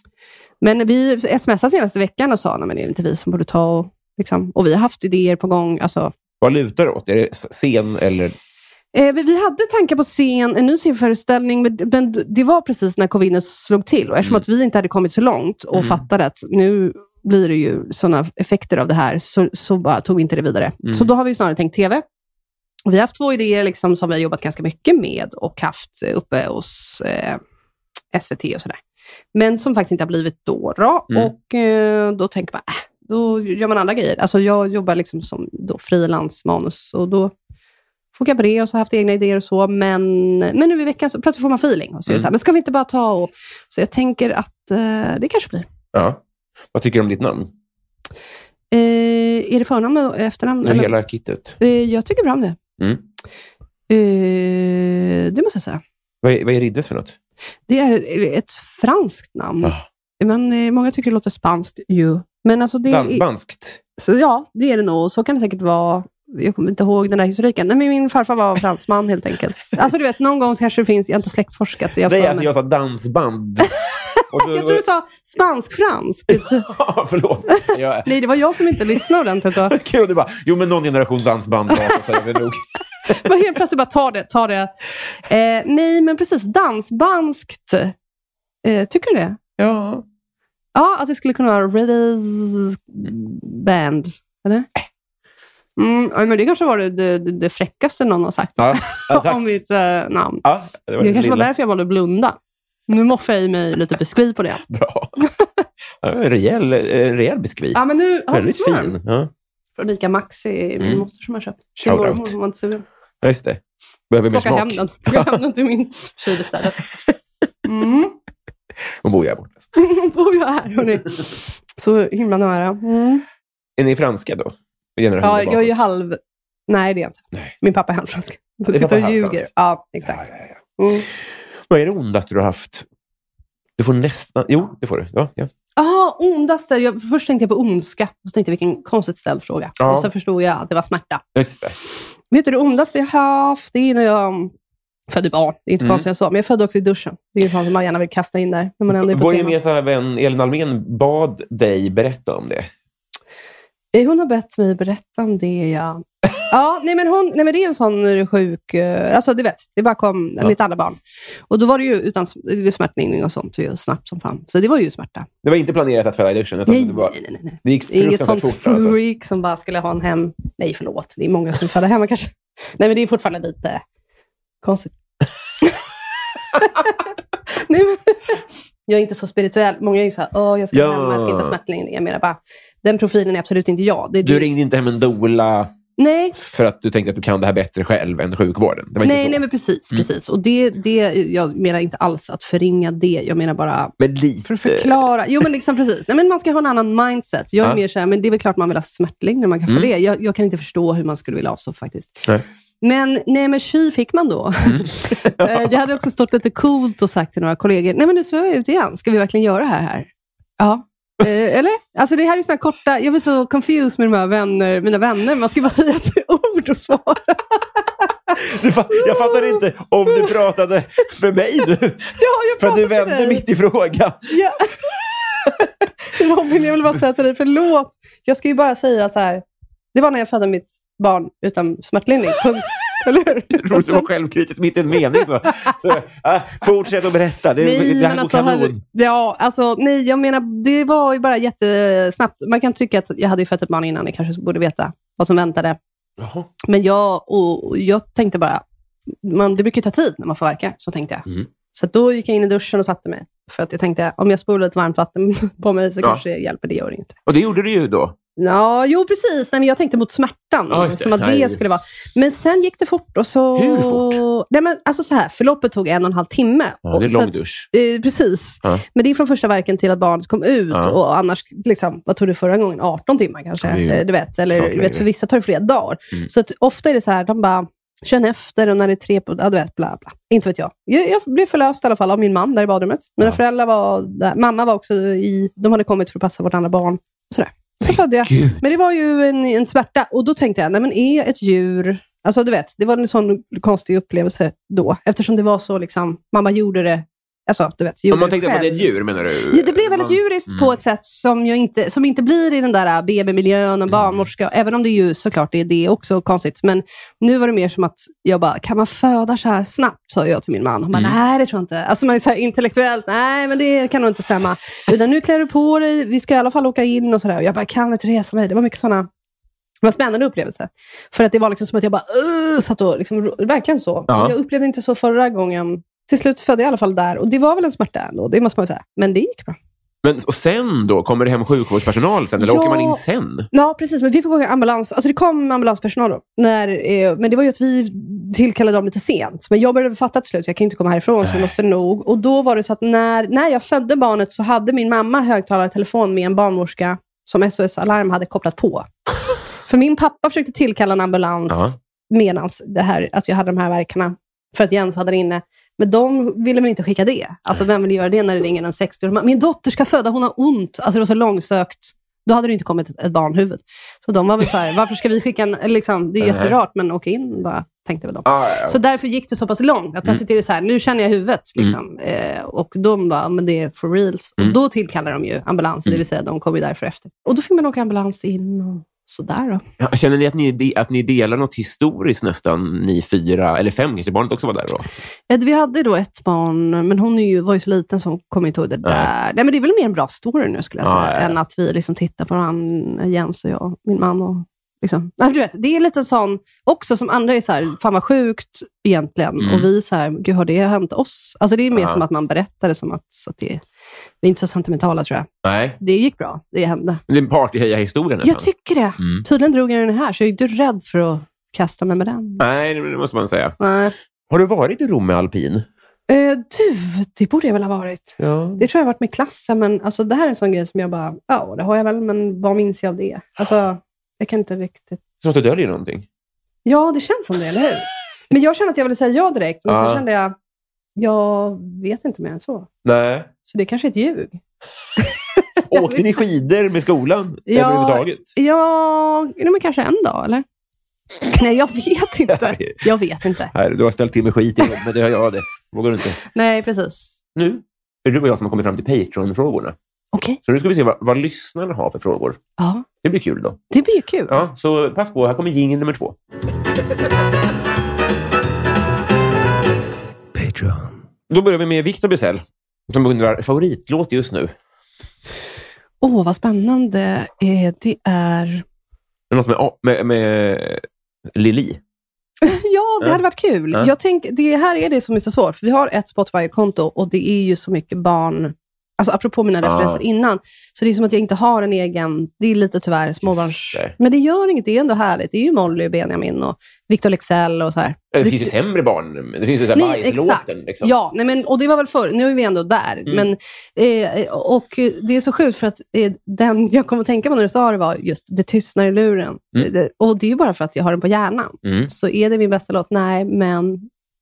Men vi smsade senaste veckan och sa, men är det inte vi som borde ta och... Liksom, och vi har haft idéer på gång. Alltså, Vad lutar det åt? Är det scen eller... eh, vi, hade tankar på scen, en ny scenföreställning, men, det var precis när covid slog till. Och eftersom att vi inte hade kommit så långt och fattade att nu blir det ju sådana effekter av det här, så, så bara tog vi inte det vidare. Så då har vi snarare tänkt TV. Och vi har haft två idéer liksom, som vi har jobbat ganska mycket med och haft uppe hos eh, SVT och sådär. Men som faktiskt inte har blivit då. då. Mm. Och eh, då tänker man, äh, då gör man andra grejer. Alltså jag jobbar liksom som frilansmanus och då får jag på det och så har haft egna idéer och så. Men, men nu i veckan så plötsligt får man feeling. Och så det så här, men ska vi inte bara ta och... Så jag tänker att eh, det kanske blir. Ja. Vad tycker du om ditt namn? Eh, är det förnamn och efternamn? Eller? hela kittet? Eh, jag tycker bra om det. Mm. Eh, det måste jag säga. Vad är, vad är Riddes för något? Det är ett franskt namn. Ah. Men eh, många tycker det låter spanskt ju. Men alltså det är, Dansbanskt? så, ja, det är det nog. Så kan det säkert vara. Jag kommer inte ihåg den där historiken. Nej, men min farfar var fransman helt enkelt. Alltså du vet, någon gång kanske det finns, jag har inte släktforskat. Jag, Nej, alltså jag sa dansband. Då- jag tror du sa spansk-franskt. Ja, Förlåt. Jag, Nej, det var jag som inte lyssnade ordentligt. då. kul, du bara, jo men någon generation dansband var det nog. Bara helt plötsligt bara, ta det, ta det. Eh, nej, men precis. Dansbanskt. Eh, tycker du det? Ja. Ja, att det skulle kunna vara Riddies Band. Eller? Mm, men det kanske var det, det, det, fräckaste någon har sagt Ja, ja, om mitt eh, namn. Ja, det var Det kanske var lilla. därför jag valde att blunda. Nu moffar jag i mig lite biskvi på det. Bra. Ja, rejäl, eh, rejäl biskvi. Ja, men nu, ja, Väldigt var fin. Ja, Från Ica Maxi, min Mm. moster som har köpt. Shout mormor, hon var inte sugen. Ja, just det. Behöver mer smak. Plocka hem den till min kyl istället. Mm. Hon bor ju här borta. bor jag här, hörni. Så himla nära. Mm. Är ni franska då? Ja, jag är ju halv... Nej, det är jag inte. Nej. Min pappa är halvfransk. Jag Din sitter och ljuger. Ja, exakt. Ja, ja, ja. Mm. Vad är det ondaste du har haft? Du får nästan... Jo, det får du. Ja, ja. Ah, ondaste. Jag, först tänkte jag på ondska. Så tänkte jag vilken konstigt ställd fråga. Och så förstod jag att det var smärta. Just det. Vet du, det ondaste jag haft, det är när jag födde barn. Det är inte Mm. konstigt än så. Men jag födde också i duschen. Det är en sån som man gärna vill kasta in där. När man ändå är Vår gemensamma vän Elin Almen bad dig berätta om det. Eh, Hon har bett mig berätta om det, ja. Ja, nej men, hon, nej men det är en sån sjuk... eh, Alltså du vet, det bara kom Ja. mitt andra barn. Och då var det ju utan det smärtlindring och sånt, ju snabbt som fan. Så det var ju smärta. Det var inte planerat att föda i duschen. Utan Nej, det, var, nej, nej, nej. det gick inget sånt fort. Alltså. freak som bara skulle ha en hem... Nej, förlåt. Det är många som föder hemma kanske. Nej, men det är fortfarande lite konstigt. nej, jag är inte så spirituell. Många är ju så här, åh, jag ska Ja. hemma, jag ska inte ha smärtlindring. Jag menar bara, den profilen är absolut inte jag. Det, Du det, ringde inte hem en doula Nej, för att du tänkte att du kan det här bättre själv än sjukvården? Nej, nej, men precis. Mm. precis. Och det, det, jag menar inte alls att förringa det. Jag menar bara Men lite. för att förklara. Jo, men liksom precis. Nej, men man ska ha en annan mindset. Jag är Ja. mer så här, men det är väl klart man vill ha smärtlindring. Man kan få Mm. det. Jag, jag kan inte förstå hur man skulle vilja ha så faktiskt. Nej. Men nej, men tji fick man då. Mm. Eh, jag hade också stått lite coolt och sagt till några kollegor, nej men nu svävar jag ut igen. Ska vi verkligen göra det här? här? Ja. Eh, eller? Alltså det här är såna korta, jag blir så confused med de här vänner, mina vänner. Man ska bara säga ett ord och svara. Fa- jag fattar inte om du pratade för mig nu. Ja, jag För att du vände dig. mitt i frågan. Ja. Robin, jag vill bara säga till dig, förlåt. Jag ska ju bara säga så här. Det var när jag födde mitt barn utan smärtlindring. Punkt. Eller hur? Roligt att vara självkritisk mitt i en mening. Så. Så, ah, fortsätt att berätta. Det, Nej, det här går alltså, kanon. ja, alltså, nej, jag menar, det var ju bara jättesnabbt. Man kan tycka att jag hade ju fött ett barn innan, ni kanske borde veta vad som väntade. Jaha. Men jag, och, jag tänkte bara, man, det brukar ju ta tid när man får verka, så tänkte jag. Mm. Så då gick jag in i duschen och satte mig. För att jag tänkte, om jag spolar lite varmt vatten på mig så Ja. kanske det hjälper, det gör det inte. Och det gjorde du ju då. Ja, jo precis. Nej, men jag tänkte mot smärtan. Ja, det. som att det skulle vara. Men sen gick det fort. Och så... Hur fort? Nej, men alltså så här, förloppet tog en och en halv timme. Ja, det är lång att- dusch. Eh, precis. Ja. Men det är från första verken till att barnet kom ut. Och annars, liksom, vad tog det förra gången? 18 timmar kanske? Är Eh, du vet. Eller du vet, för vissa tar det flera dagar. Mm. Så att ofta är det så här, de bara känner efter och när det är tre på... Ja, du vet, bla bla. Inte vet jag. Jag, jag blev förlöst i alla fall av min man där i badrummet. Mina Ja. föräldrar var där. Mamma var också i... De hade kommit för att passa vårt andra barn. Sådär. Så födde jag. Gud. Men det var ju en, en smärta. Och då tänkte jag, nej men är ett djur... Alltså du vet, det var en sån konstig upplevelse då. Eftersom det var så liksom, mamma gjorde det, alltså du vet, Om man tänkte det att det är själv. ett djur, menar du? Ja, det blev väldigt Man- djuriskt Mm. på ett sätt som, jag inte, som inte blir i den där äh, BB-miljön och barnmorska, även om det ju såklart är det också konstigt. Men nu var det mer som att jag bara, kan man föda så här snabbt? sa jag till min man. Han bara, Mm. nej det tror jag inte. Alltså man är så intellektuellt, nej men det kan nog inte stämma. Utan nu klär du på dig, vi ska i alla fall åka in och sådär. Jag bara, kan inte resa mig? Det var mycket sådana det var en spännande upplevelse. För att det var liksom som att jag bara uh, satt och, liksom, verkligen så. Ja. Jag upplevde inte så förra gången. Till slut födde jag i alla fall där och det var väl en smärta ändå, det måste man säga. Men det gick bra. Men, och sen då? Kommer det hem sjukvårdspersonal sen? Eller Ja. åker man in sen? Ja, precis. Men vi fick åka ambulans. Alltså det kom ambulanspersonal då. När, eh, men det var ju att vi tillkallade dem lite sent. Men jag började fatta till slut, jag kan inte komma härifrån, så vi måste nog. Och då var det så att när, när jag födde barnet så hade min mamma högtalartelefon med en barnmorska som SOS Alarm hade kopplat på. För min pappa försökte tillkalla en ambulans Ja. medan det här, att jag hade de här verkarna. För att Jens hade det inne. Men de ville väl inte skicka det. Alltså vem vill göra det när det ringer en 60 -åring? Min dotter ska föda, hon har ont. Alltså det var så långsökt. Då hade det inte kommit ett, barnhuvud. Så de var väl så här, varför ska vi skicka en, liksom, det är jätterart, men åka in bara, tänkte väl de. Ah, ja. Så därför gick det så pass långt, att plötsligt är det så här, nu känner jag huvudet. Liksom. Eh, och de bara, men det är for reals. Mm. Och då tillkallar de ju ambulans, det vill säga de kommer ju därför efter. Och då fick man åka ambulans in och sådär då. Ja, Känner ni att ni, att ni delar något historiskt nästan, ni fyra, eller fem kanske barnet också var där då? Vi hade då ett barn, men hon är ju, var ju så liten så hon kommer inte ihåg det där. Nej, men det är väl mer en bra story nu, skulle jag Ja, säga, ja. än att vi liksom tittar på varandra, Jens och jag, min man. Och, liksom. Nej, du vet, det är lite sån, också som andra är så här, fan vad sjukt egentligen. Mm. Och vi så här, gud har det hänt oss? Alltså det är mer Ja. som att man berättar det som att, att det, vi är inte så sentimentala tror jag. Nej. Det gick bra, det hände. Det är en partyheja-historia nästan. Jag tycker det. Mm. Tydligen drog jag den här, så jag är inte rädd för att kasta mig med den. Nej, det måste man säga. Nej. Har du varit i Rom med alpin? Eh, du, det borde jag väl ha varit. Ja. Det tror jag har varit med klassen, men alltså, det här är en sån grej som jag bara, ja, det har jag väl, men vad minns jag av det? Alltså, jag kan inte riktigt... Som att du döljer någonting? Ja, det känns som det, eller hur? Men jag kände att jag ville säga ja direkt, men Ja. sen kände jag, jag vet inte mer än så. Nej. Så det är kanske är ett ljug. Åkte ni skidor med skolan Ja. överhuvudtaget? Ja, nej, men kanske en dag, eller? Nej, jag vet inte. Jag vet inte. Här, du har ställt till med skit i men det har jag det. Vågar du inte? Nej, precis. Nu är det du och jag som har kommit fram till Patreon-frågorna. Okej. Så nu ska vi se vad, vad lyssnarna har för frågor. Ja, Det blir kul då. det blir kul. Ja, så pass på, här kommer jingeln nummer två. Då börjar vi med Victor Bysell, som undrar favoritlåt just nu. Åh, vad spännande. Eh, det är... Är något med, med, med Lili? Ja, det hade varit kul. Ja. Jag tänk, det här är det som är så svårt. För vi har ett Spotify-konto och det är ju så mycket barn... Alltså apropå mina referenser innan, så det är som att jag inte har en egen... Det är lite tyvärr småbarns... Men det gör inget, det är ändå härligt. Det är ju Molly och Benjamin och Victor Lexell och så här. Det finns ju sämre barn. Det finns ju såhär bajslåten. Liksom. Ja, nej, men, och det var väl förr. Nu är vi ändå där. Mm. Men, eh, och Det är så sjukt för att eh, den jag kom att tänka på när du sa det var just Det tystnar i luren. Mm. Det, och det är ju bara för att jag har den på hjärnan. Mm. Så är det min bästa låt? Nej, men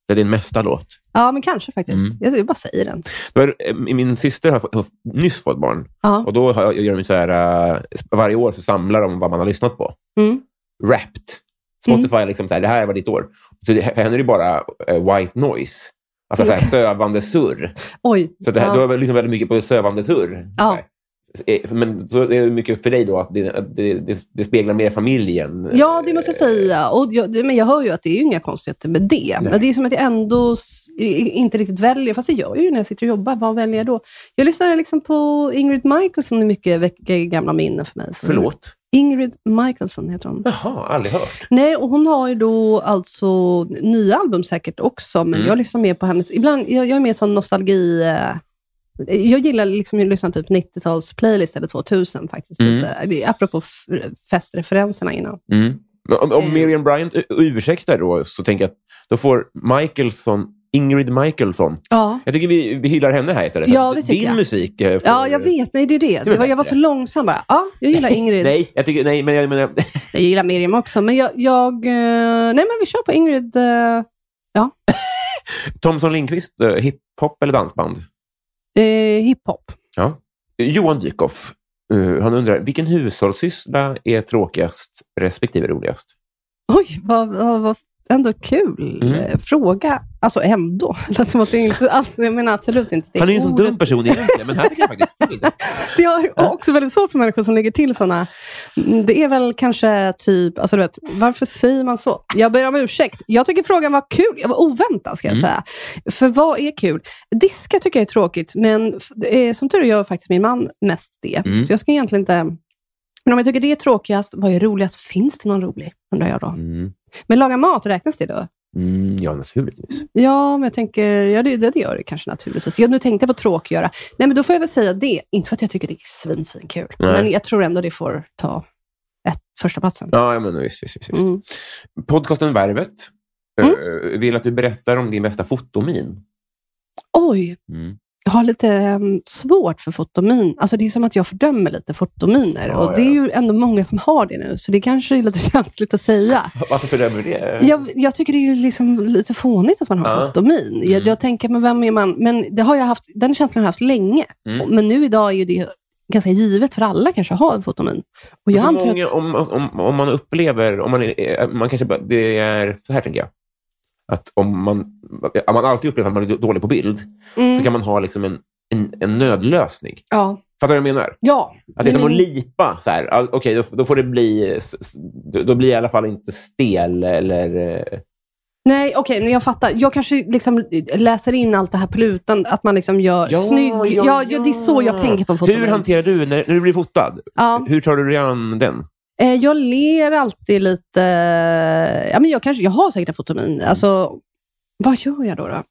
Det är din mesta låt. Ja, men kanske faktiskt. Mm. Jag, jag bara säger den. Var, eh, Min syster har, nyss fått barn. Ja. Och då har jag, gör de så här, eh, varje år så samlar de vad man har lyssnat på. Mm. Wrapped. Spotify är liksom så här, det här var ditt år. Så det, för henne är det bara eh, white noise. Alltså så här, sövande surr. Oj. Så det här, ja. du har liksom väldigt mycket på sövande surr. Ja. Eh, Men så är det mycket för dig då att det, att det, det, det speglar mer familjen. Ja, det måste jag säga. Och jag, men jag hör ju att det är inga konstigheter med det. Nej. Men det är som att jag ändå i- inte riktigt väljer, fast det gör jag ju när jag sitter och jobbar. Vad väljer jag då? Jag lyssnar liksom på Ingrid Michaelson, det är mycket väcker gamla minnen för mig. Förlåt? Ingrid Michaelson heter hon. Jaha, aldrig hört. Nej, och hon har ju då alltså nya album säkert också, men Mm. jag lyssnar mer på hennes... Ibland, jag, jag är mer sån nostalgi... eh, Jag gillar liksom att lyssna typ 90-tals playlist eller 2000 faktiskt. Mm. Lite, det är apropå festreferenserna innan. Mm. Om, om Eh. Miriam Bryant u- ursäktar då, så tänker jag att då får Michaelson, Ingrid Michaelson, Ja. jag tycker vi, vi hyllar henne här istället. Ja, det tycker Din jag. musik eh, får... Ja, jag vet. Nej, det är det. Det var jag var så långsam bara. Ja, jag gillar Ingrid. Nej, jag tycker, nej, men jag menar... Jag gillar Miriam också, men jag... jag eh, nej, men vi kör på Ingrid. eh, Thomson Lindqvist, eh, hiphop eller dansband? Eh, hiphop. Ja. Johan Dykhoff, eh, han undrar, vilken hushållssyssla är tråkigast respektive roligast? Oj, vad, vad, vad ändå kul Mm. eh, fråga. Alltså ändå. Det att det inte alls, jag menar absolut inte det Han är ju en sån dum person egentligen, men här tycker jag faktiskt till. Jag har också väldigt svårt för människor som lägger till sådana. Det är väl kanske typ, alltså du vet, varför säger man så? Jag ber om ursäkt. Jag tycker frågan var kul. Jag var oväntad ska jag Mm. säga. För vad är kul? Diska tycker jag är tråkigt, men eh, som tur är gör faktiskt min man mest det. Mm. Så jag ska egentligen inte... Men om jag tycker det är tråkigast, vad är roligast? Finns det någon rolig? Undrar jag då. Mm. Men laga mat, räknas det då? Mm, ja, naturligtvis. Ja, men jag tänker, ja det, det gör det kanske naturligtvis. Jag, nu tänkte jag på tråkgöra. Nej, men då får jag väl säga det. Inte för att jag tycker det är svin, svin kul. Nej. Men jag tror ändå det får ta ett, första platsen. Ja, ja, men visst, visst, visst. Mm. Podcasten Värvet Mm. eh, vill att du berättar om din bästa fotomin. Oj, Mm. Jag har lite em, svårt för fotomin. Alltså det är som att jag fördömer lite fotominer. Ja, och det är ju ändå många som har det nu, så det kanske är lite känsligt att säga. Varför fördömer du det? Jag, jag tycker det är liksom lite fånigt att man har Ja. fotomin. Jag, Mm. jag tänker, men vem är man? Men det har jag haft, den känslan har jag haft länge. Mm. Men nu idag är ju det ganska givet för alla kanske har fotomin. Och jag antar många, att, om, om, om man upplever, om man, är- man kanske, bara- det är så här tänker jag, att om man, om man alltid upplever att man är dålig på bild, mm, så kan man ha liksom en, en, en nödlösning. ja, Fattar du vad jag menar? ja. Att det är som att lipa. Så här. Ja, Okej, då, då får det bli... Då blir jag i alla fall inte stel eller... eh, Nej, okej, men jag fattar. Jag kanske liksom läser in allt det här på lutan, att man liksom gör snygg... Ja, ja, det är så jag tänker på fotomin. Hur hanterar du när, när du blir fotad? Ja. Hur tar du dig an den? Eh, Jag ler alltid lite... Ja, men jag, kanske, jag har säkert en fotomin. Alltså, vad gör jag då? då?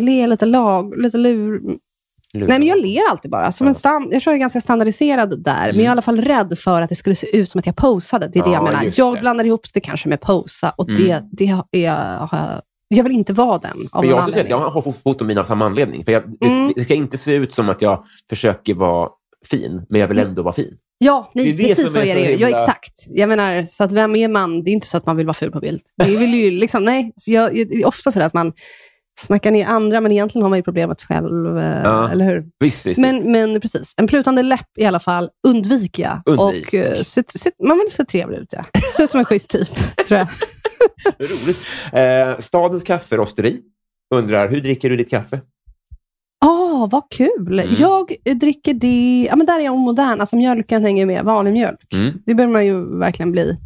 Ler lite lag, lite lur... Nej, men jag ler alltid bara. Som en stand, jag tror jag är ganska standardiserad där, men jag är i alla fall rädd för att det skulle se ut som att jag posade. Det är det Ja, jag menar. Jag det. blandar ihop det kanske med posa och Mm. det, det är... jag- vill inte vara den av Men jag, säga att jag har fotomin av samma anledning. För jag, det, Mm. det ska inte se ut som att jag försöker vara fin, men jag vill ändå vara fin. Ja, nej, Det är det precis så är är så det ju. Ja, exakt. Jag menar, så att vem är man? Det är inte så att man vill vara ful på bild. Det vill ju liksom, nej. Jag, det är ofta så att man snacka ner andra, men egentligen har man ju problemet själv. eh, Ja. Eller hur? Visst, visst. visst. Men, men precis, en plutande läpp i alla fall undviker jag. Undvik. Och, eh, se, se, man vill se trevlig ut, ja. Se ut som en schysst typ, tror jag. Roligt. Eh, stadens kafferosteri undrar, hur dricker du ditt kaffe? Åh, vad kul! Mm. Jag dricker det... Ja, men där är jag omodern. Alltså mjölken hänger med. Vanlig mjölk. Mm. Det behöver man ju verkligen bli.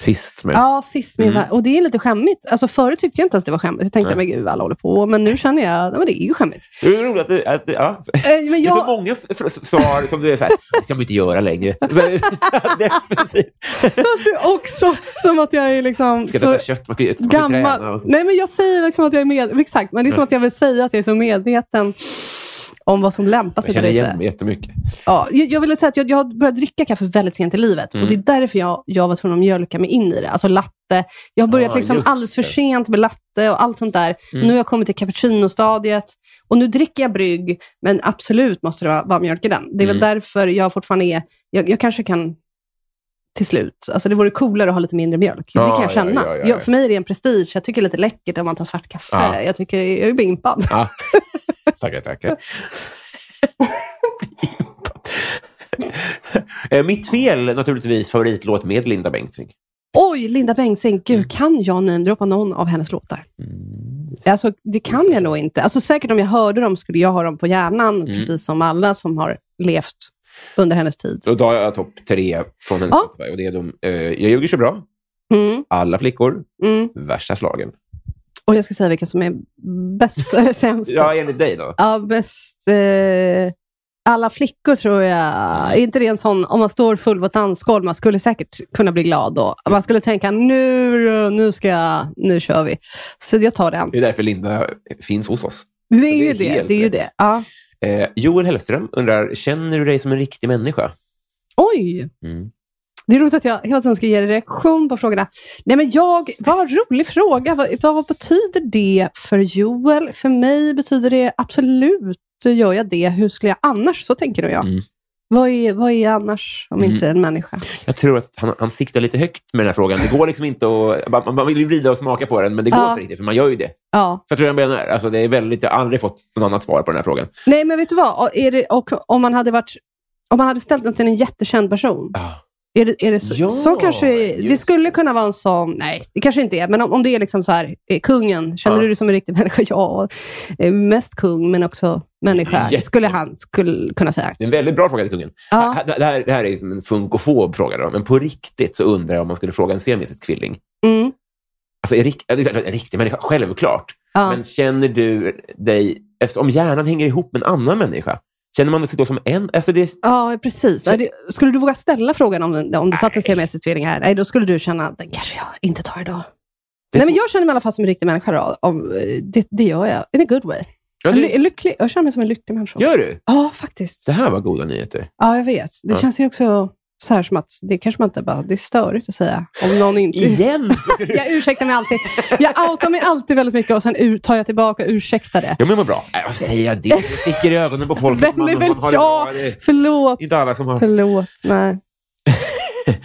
Sist med. Ja, sist med, Mm. Och det är lite skämmigt. Alltså, förut tyckte jag inte ens det var skämmigt. Jag tänkte, Nej. men gud, alla håller på. Men nu känner jag, ja, men det är ju skämmigt. Det är roligt att du... Att, ja. Eh, Men Det är jag, så många svar som du är så här, det ska man inte göra längre. Så, defensivt. låter också som att jag är liksom... Ska så äta kött, man ska, man gammal. Nej, men jag säger liksom att jag är med... Exakt, men det är som att jag vill säga att jag är så medveten om vad som lämpar Jag sig känner där igen mig jättemycket. Ja, jag, jag ville säga att jag, jag har börjat dricka kaffe väldigt sent i livet. Mm. Och Det är därför jag, jag var tvungen att mjölka mig in i det. Alltså latte. Jag har börjat Ah, liksom alldeles för sent med latte och allt sånt där. Mm. Nu har jag kommit till cappuccino-stadiet. Och nu dricker jag brygg, men absolut måste det vara, vara mjölk i den. Det är väl Mm. därför jag fortfarande är... Jag, jag kanske kan till slut. Alltså det vore coolare att ha lite mindre mjölk. Det kan jag ja, känna. ja, ja, ja. Jag, för mig är det en prestige. Jag tycker det är lite läckert om man tar svart kaffe. Ja. Jag tycker jag är bimpad. Tackar, tackar. Eh, Mitt fel, naturligtvis, favoritlåt med Linda Bengtzing. Oj, Linda Bengtzing. Gud, Mm. kan jag namedroppa någon av hennes låtar? Alltså, det kan jag nog inte. Alltså, säkert om jag hörde dem skulle jag ha dem på hjärnan, Mm. precis som alla som har levt under hennes tid. Och då har jag topp tre från hennes Ja. Och det är de, eh, Jag ljuger så bra, Mm, Alla flickor, mm. Värsta slagen. Och jag ska säga vilka som är bäst eller sämst. Ja, enligt dig då? Ja, bäst... Eh, alla flickor tror jag... Är inte det en sån, om man står full på ett dansgolv, man skulle säkert kunna bli glad då. Man skulle tänka, nu, nu ska jag, nu kör vi. Så jag tar den. Det är därför Linda finns hos oss. Det är det ju är det. helt Det är ju det. Ja. Eh, Joel Hellström undrar, känner du dig som en riktig människa? Oj! Mm. Det är roligt att jag hela tiden ska ge reaktion på frågorna. Nej, men jag, vad rolig fråga. Vad, vad betyder det för Joel? För mig betyder det absolut, gör jag det. Hur skulle jag annars? Så tänker nog jag. Mm. Vad, är, vad är annars om Mm. inte en människa? Jag tror att han, han siktar lite högt med den här frågan. Det går liksom inte att... Man, man vill ju vrida och smaka på den, men det går Ja. inte riktigt, för man gör ju det. Ja. För jag tror jag menar. Alltså, det är väldigt, jag har aldrig fått något annat svar på den här frågan. Nej, men vet du vad? Är det, och om man hade varit om man hade ställt den till en jättekänd person, Ah. Är det, är det så, Ja, så kanske det skulle kunna vara en sån, nej, det kanske inte är, men om, om det är liksom så här, kungen, känner Ja. du dig som en riktig människa? Ja, eh, mest kung, men också människa, Jätte- skulle han skulle kunna säga. Det är en väldigt bra fråga till kungen. Ja. Det, här, det här är liksom en funkofob fråga, då, men på riktigt så undrar jag om man skulle fråga en siamesisk tvilling. Mm. Alltså, en, rik, en, en riktig människa, självklart. Ja. Men känner du dig, eftersom om hjärnan hänger ihop med en annan människa, känner man sig då som en? Alltså det, Ja, precis. Nej, det- Skulle du våga ställa frågan om, om det satt en tvilling här? Nej, då skulle du känna att den kanske jag inte tar idag. Nej, men så- jag känner mig i alla fall som en riktig människa. Då. Om, det, det gör jag. In a good way. ja, du, ly- lycklig, jag känner mig som en lycklig människa. gör du? Ja, faktiskt. Det här var goda nyheter. Ja, jag vet. Det Ja. känns ju också så här som att det kanske man inte bara, det är störigt att säga. Om någon inte... Igen? Jag ursäktar mig alltid. Jag outar mig alltid väldigt mycket och sen tar jag tillbaka och ursäktar det. Ja, men vad bra. Äh, varför säger jag det? Det sticker i ögonen på folk. Vem är väl jag? Förlåt. Inte alla som har... Förlåt. Nej.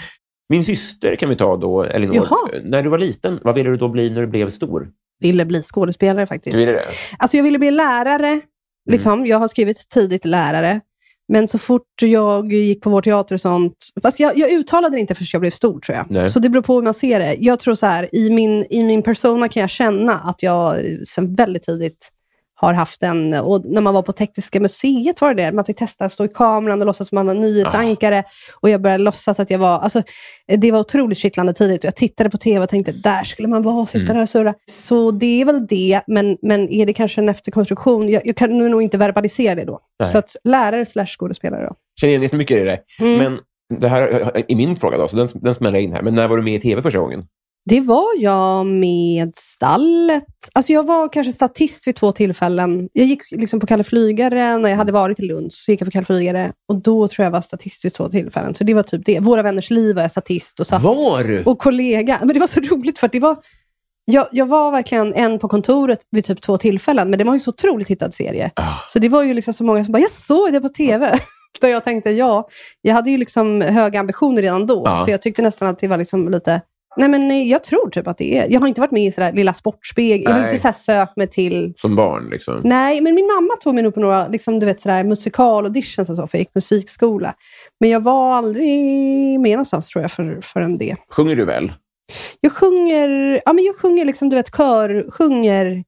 Min syster kan vi ta då, Elinor. Jaha. När du var liten, vad ville du då bli när du blev stor? Ville bli skådespelare faktiskt. Du ville det? Alltså jag ville bli lärare. Liksom. Mm. Jag har skrivit tidigt lärare. Men så fort jag gick på vår teater och sånt. Fast jag, jag uttalade det inte förrän jag blev stor tror jag. Nej. Så det beror på hur man ser det. Jag tror så här, i min, i min persona kan jag känna att jag sen väldigt tidigt har haft en, och när man var på Tekniska museet var det det, man fick testa att stå i kameran och låtsas som man var nyhetsankare. Och jag började låtsas att jag var, alltså det var otroligt kittlande tidigt. Och jag tittade på tv och tänkte, där skulle man vara, sitta Mm. där och surra. Så det är väl det, men, men är det kanske en efterkonstruktion? Jag, jag kan nog inte verbalisera det då. Nej. Så att lärare slash skådespelare då. Känner igen jättemycket i det. Mm. Men det här är min fråga då, så den, den smäller jag in här. Men när var du med i tv första gången? Det var jag med stallet. Alltså jag var kanske statist vid två tillfällen. Jag gick liksom på Kalle Flygare när jag hade varit i Lund. Så gick jag på Kalle Flygare och då tror jag var statist vid två tillfällen. Så det var typ det. Våra vänners liv var jag statist och satt Var och kollega. Men det var så roligt för det var... Jag, jag var verkligen en på kontoret vid typ två tillfällen, men det var ju så otroligt hittad serie. Ah. Så det var ju liksom så många som bara, jag såg det på TV. Där jag tänkte, ja, jag hade ju liksom höga ambitioner redan då, Ja. så jag tyckte nästan att det var liksom lite Nej, men jag tror typ att det är... Jag har inte varit med i sådär Lilla Sportspegel. Jag har inte sökt mig till... Som barn liksom. Nej, men min mamma tog mig nog på några liksom, du vet, sådär, musikalauditions och så, för jag gick musikskola. Men jag var aldrig med någonstans tror jag för, förrän det. Sjunger du väl? Jag sjunger, ja, men jag sjunger liksom, du vet, kör, sjunger...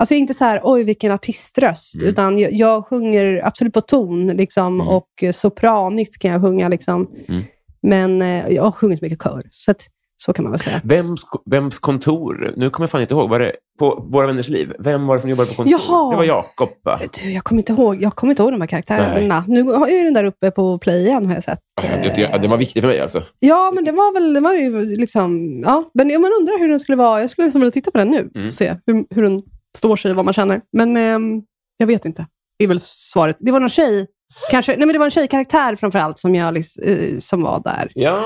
Alltså inte så här, oj vilken artiströst, Mm. utan jag, jag sjunger absolut på ton liksom, Mm. och sopranigt kan jag sjunga. Liksom. Mm. Men eh, jag har sjungit mycket kör, så att, så kan man väl säga. Vems, vems kontor? Nu kommer jag fan inte ihåg. Var det på Våra Vänners Liv? Vem var det som jobbade på kontor? Jaha. Det var Jakob, va? Du, jag kommer inte ihåg, jag kommer inte ihåg de här karaktärerna. Nu har jag ju den där uppe på playen, har jag sett. Det, det, det var viktigt för mig alltså. Ja, men det var väl, det var ju liksom, ja. Men man undrar hur den skulle vara. Jag skulle liksom vilja titta på den nu Mm. och se hur, hur den står sig, vad man känner. Men ehm, jag vet inte. Det är väl svaret. Det var någon tjej, kanske, nej men det var en tjejkaraktär framförallt som, jag, eh, som var där. Ja.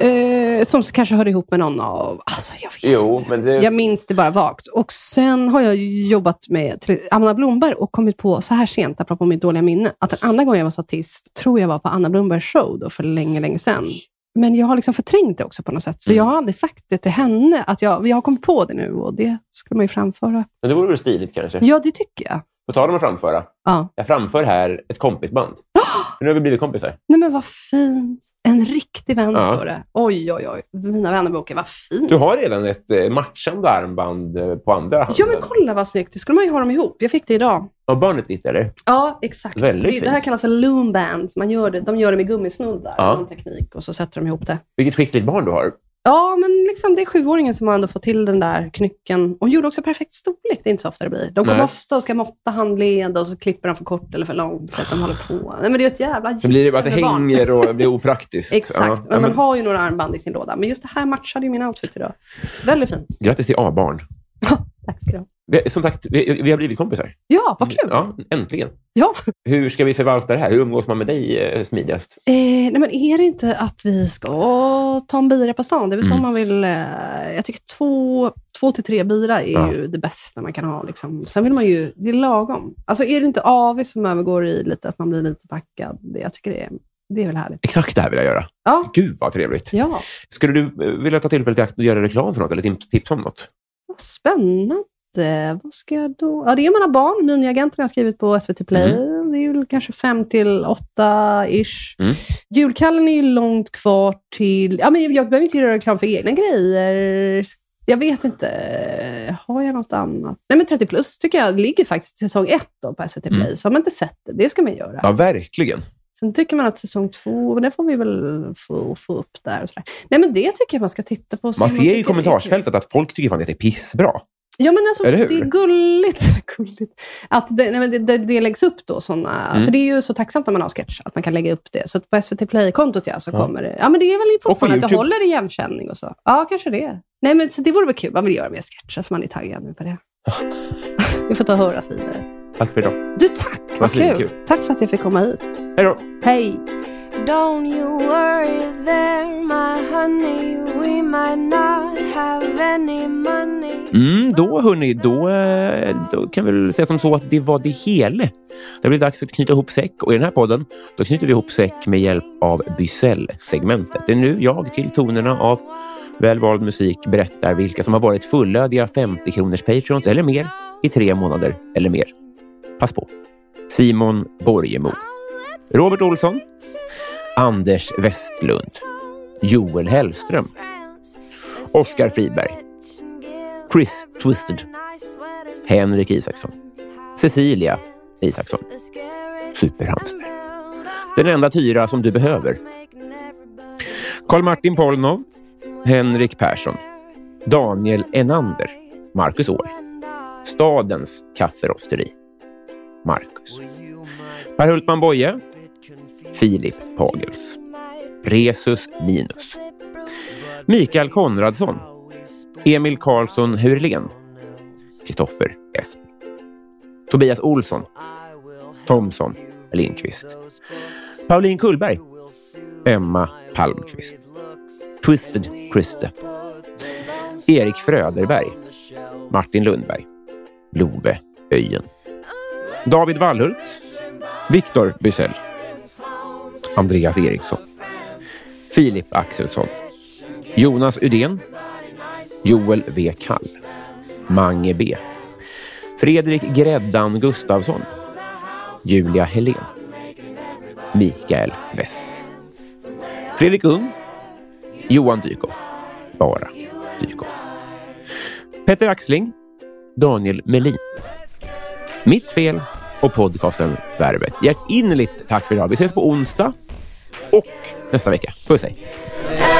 Eh, som kanske hörde ihop med någon av, alltså jag vet Jo, inte. det... Jag minns det bara vagt. Och sen har jag jobbat med Anna Blomberg och kommit på, så här sent, apropå mitt dåliga minne, att den andra gången jag var statist, tror jag var på Anna Blombergs show då, för länge, länge sedan. Men jag har liksom förträngt det också på något sätt. Så Mm. jag har aldrig sagt det till henne. Att jag, jag har kommit på det nu och det skulle man ju framföra. Men det vore väl stiligt kanske? Ja, det tycker jag. På tal om att framföra. Ja. Jag framför här ett kompisband. Nu har vi blivit kompisar. Nej men vad fint. En riktig vän Ja. står det. Oj, oj, oj. Mina vännerboken, vad fint. Du har redan ett eh, matchande armband eh, på andra handen. Ja, men kolla vad snyggt. Det skulle man ju ha dem ihop. Jag fick det idag. Har barnet ditt, eller? Ja, exakt. Väldigt det, det här kallas för loom bands. Man gör det, de gör det med gummisnoddar, Ja. någon teknik, och så sätter de ihop det. Vilket skickligt barn du har. Ja, men liksom, det är sjuåringen som har ändå fått till den där knycken. Och gjorde också perfekt storlek. Det är inte så ofta det blir. De kommer Nej. ofta och ska måtta handled och så klipper de för kort eller för långt. Så att de håller på. Nej, men det är ett jävla blir det bara att det barn. hänger och blir opraktiskt. Exakt, Ja. men man har ju några armband i sin låda. Men just det här matchade ju min outfit idag. Väldigt fint. grattis till A-barn. Tack ska du ha. Vi, som sagt, vi, vi har blivit kompisar. Ja, vad kul. Ja, äntligen. Ja. Hur ska vi förvalta det här? Hur umgås man med dig eh, smidigast? Eh, nej, men är det inte att vi ska ta en bira på stan? Det är väl så Mm. man vill... Eh, jag tycker två, två till tre bira är Ja. ju det bästa man kan ha. Liksom. Sen vill man ju... Det är lagom. Alltså är det inte AV som övergår i lite att man blir lite packad? Jag tycker det är, det är väl härligt. Exakt det här vill jag göra. Ja. Gud vad trevligt. Ja, Skulle du eh, vilja ta tillfället i akt och göra reklam för något eller tips- tipsa om något? vad spännande. Vad ska jag då... Ja, det är mina barn. Miniagenten har jag skrivit på SVT Play. Det är väl kanske fem till åtta ish. Mm. Julkallen är ju långt kvar till... Ja, men jag behöver inte göra reklam för egna grejer. Jag vet inte. Har jag något annat? Nej, men 30 plus tycker jag ligger faktiskt säsong ett då på SVT Play. Mm. Så har man inte sett det, det ska man göra. Ja, verkligen. Sen tycker man att säsong två, men det får vi väl få, få upp där. Och sådär. Nej, men det tycker jag man ska titta på. Man ser ju i kommentarsfältet att folk tycker fan att det är pissbra. Ja, men alltså, det är gulligt, gulligt att det, nej, det, det, det läggs upp då sådana, Mm. för det är ju så tacksamt när man har sketch, att man kan lägga upp det. Så på SVT Play-kontot ja, så Ja. kommer det. Ja, men det är väl fortfarande att det håller igenkänning och så. Ja, kanske det. Nej, men så det vore väl kul. Man vill göra mer sketcher, så man är taggad nu på det. Vi får ta och höras vidare. Tack för idag. Du, tack! Vad kul. kul. Tack för att jag fick komma hit. Hej då. Hej! Don't you worry there, my honey. We might not have any money. Mm, då hörni, då, eh, då kan vi väl säga som så att det var det hela. Det blir dags att knyta ihop säck och i den här podden då knyter vi ihop säck med hjälp av Bysell-segmentet. Det är nu jag till tonerna av välvald musik berättar vilka som har varit fullödiga 50 kronors Patreons eller mer i tre månader eller mer. Pass på. Simon Borgemo, Robert Olsson, Anders Westlund, Joel Hellström, Oskar Friberg, Chris Twisted, Henrik Isaksson, Cecilia Isaksson, Superhamster. Den enda tyra som du behöver. Karl-Martin Polnov, Henrik Persson, Daniel Enander, Marcus Åhl, Stadens kafferosteri, Marcus. Per Hultman Boye, Filip Pagels, Resus Minus, Mikael Konradsson, Emil Karlsson Hurlén, Kristoffer Esp, Tobias Olsson, Thomsson Lindqvist, Pauline Kullberg, Emma Palmqvist, Twisted Christe, Erik Fröderberg, Martin Lundberg, Love Öjen, David Wallhult, Viktor Bysell, Andreas Eriksson, Filip Axelsson, Jonas Udén, Joel W. Kall, Mange B, Fredrik Gräddan Gustafsson, Julia Helén, Mikael West, Fredrik Ung, Johan Dykhoff, bara Dykhoff, Petter Axling, Daniel Melin, mitt fel och podcasten Värvet. Hjärtinnerligt tack för idag. Vi ses på onsdag och nästa vecka. Puss hej!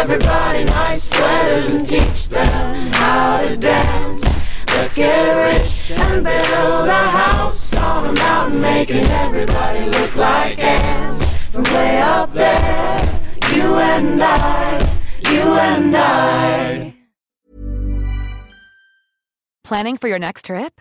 Everybody nice sweaters and teach them how to dance. Let's get rich and build a house on a mountain, making everybody look like ants. From way up there, you and I, you and I. Planning for your next trip?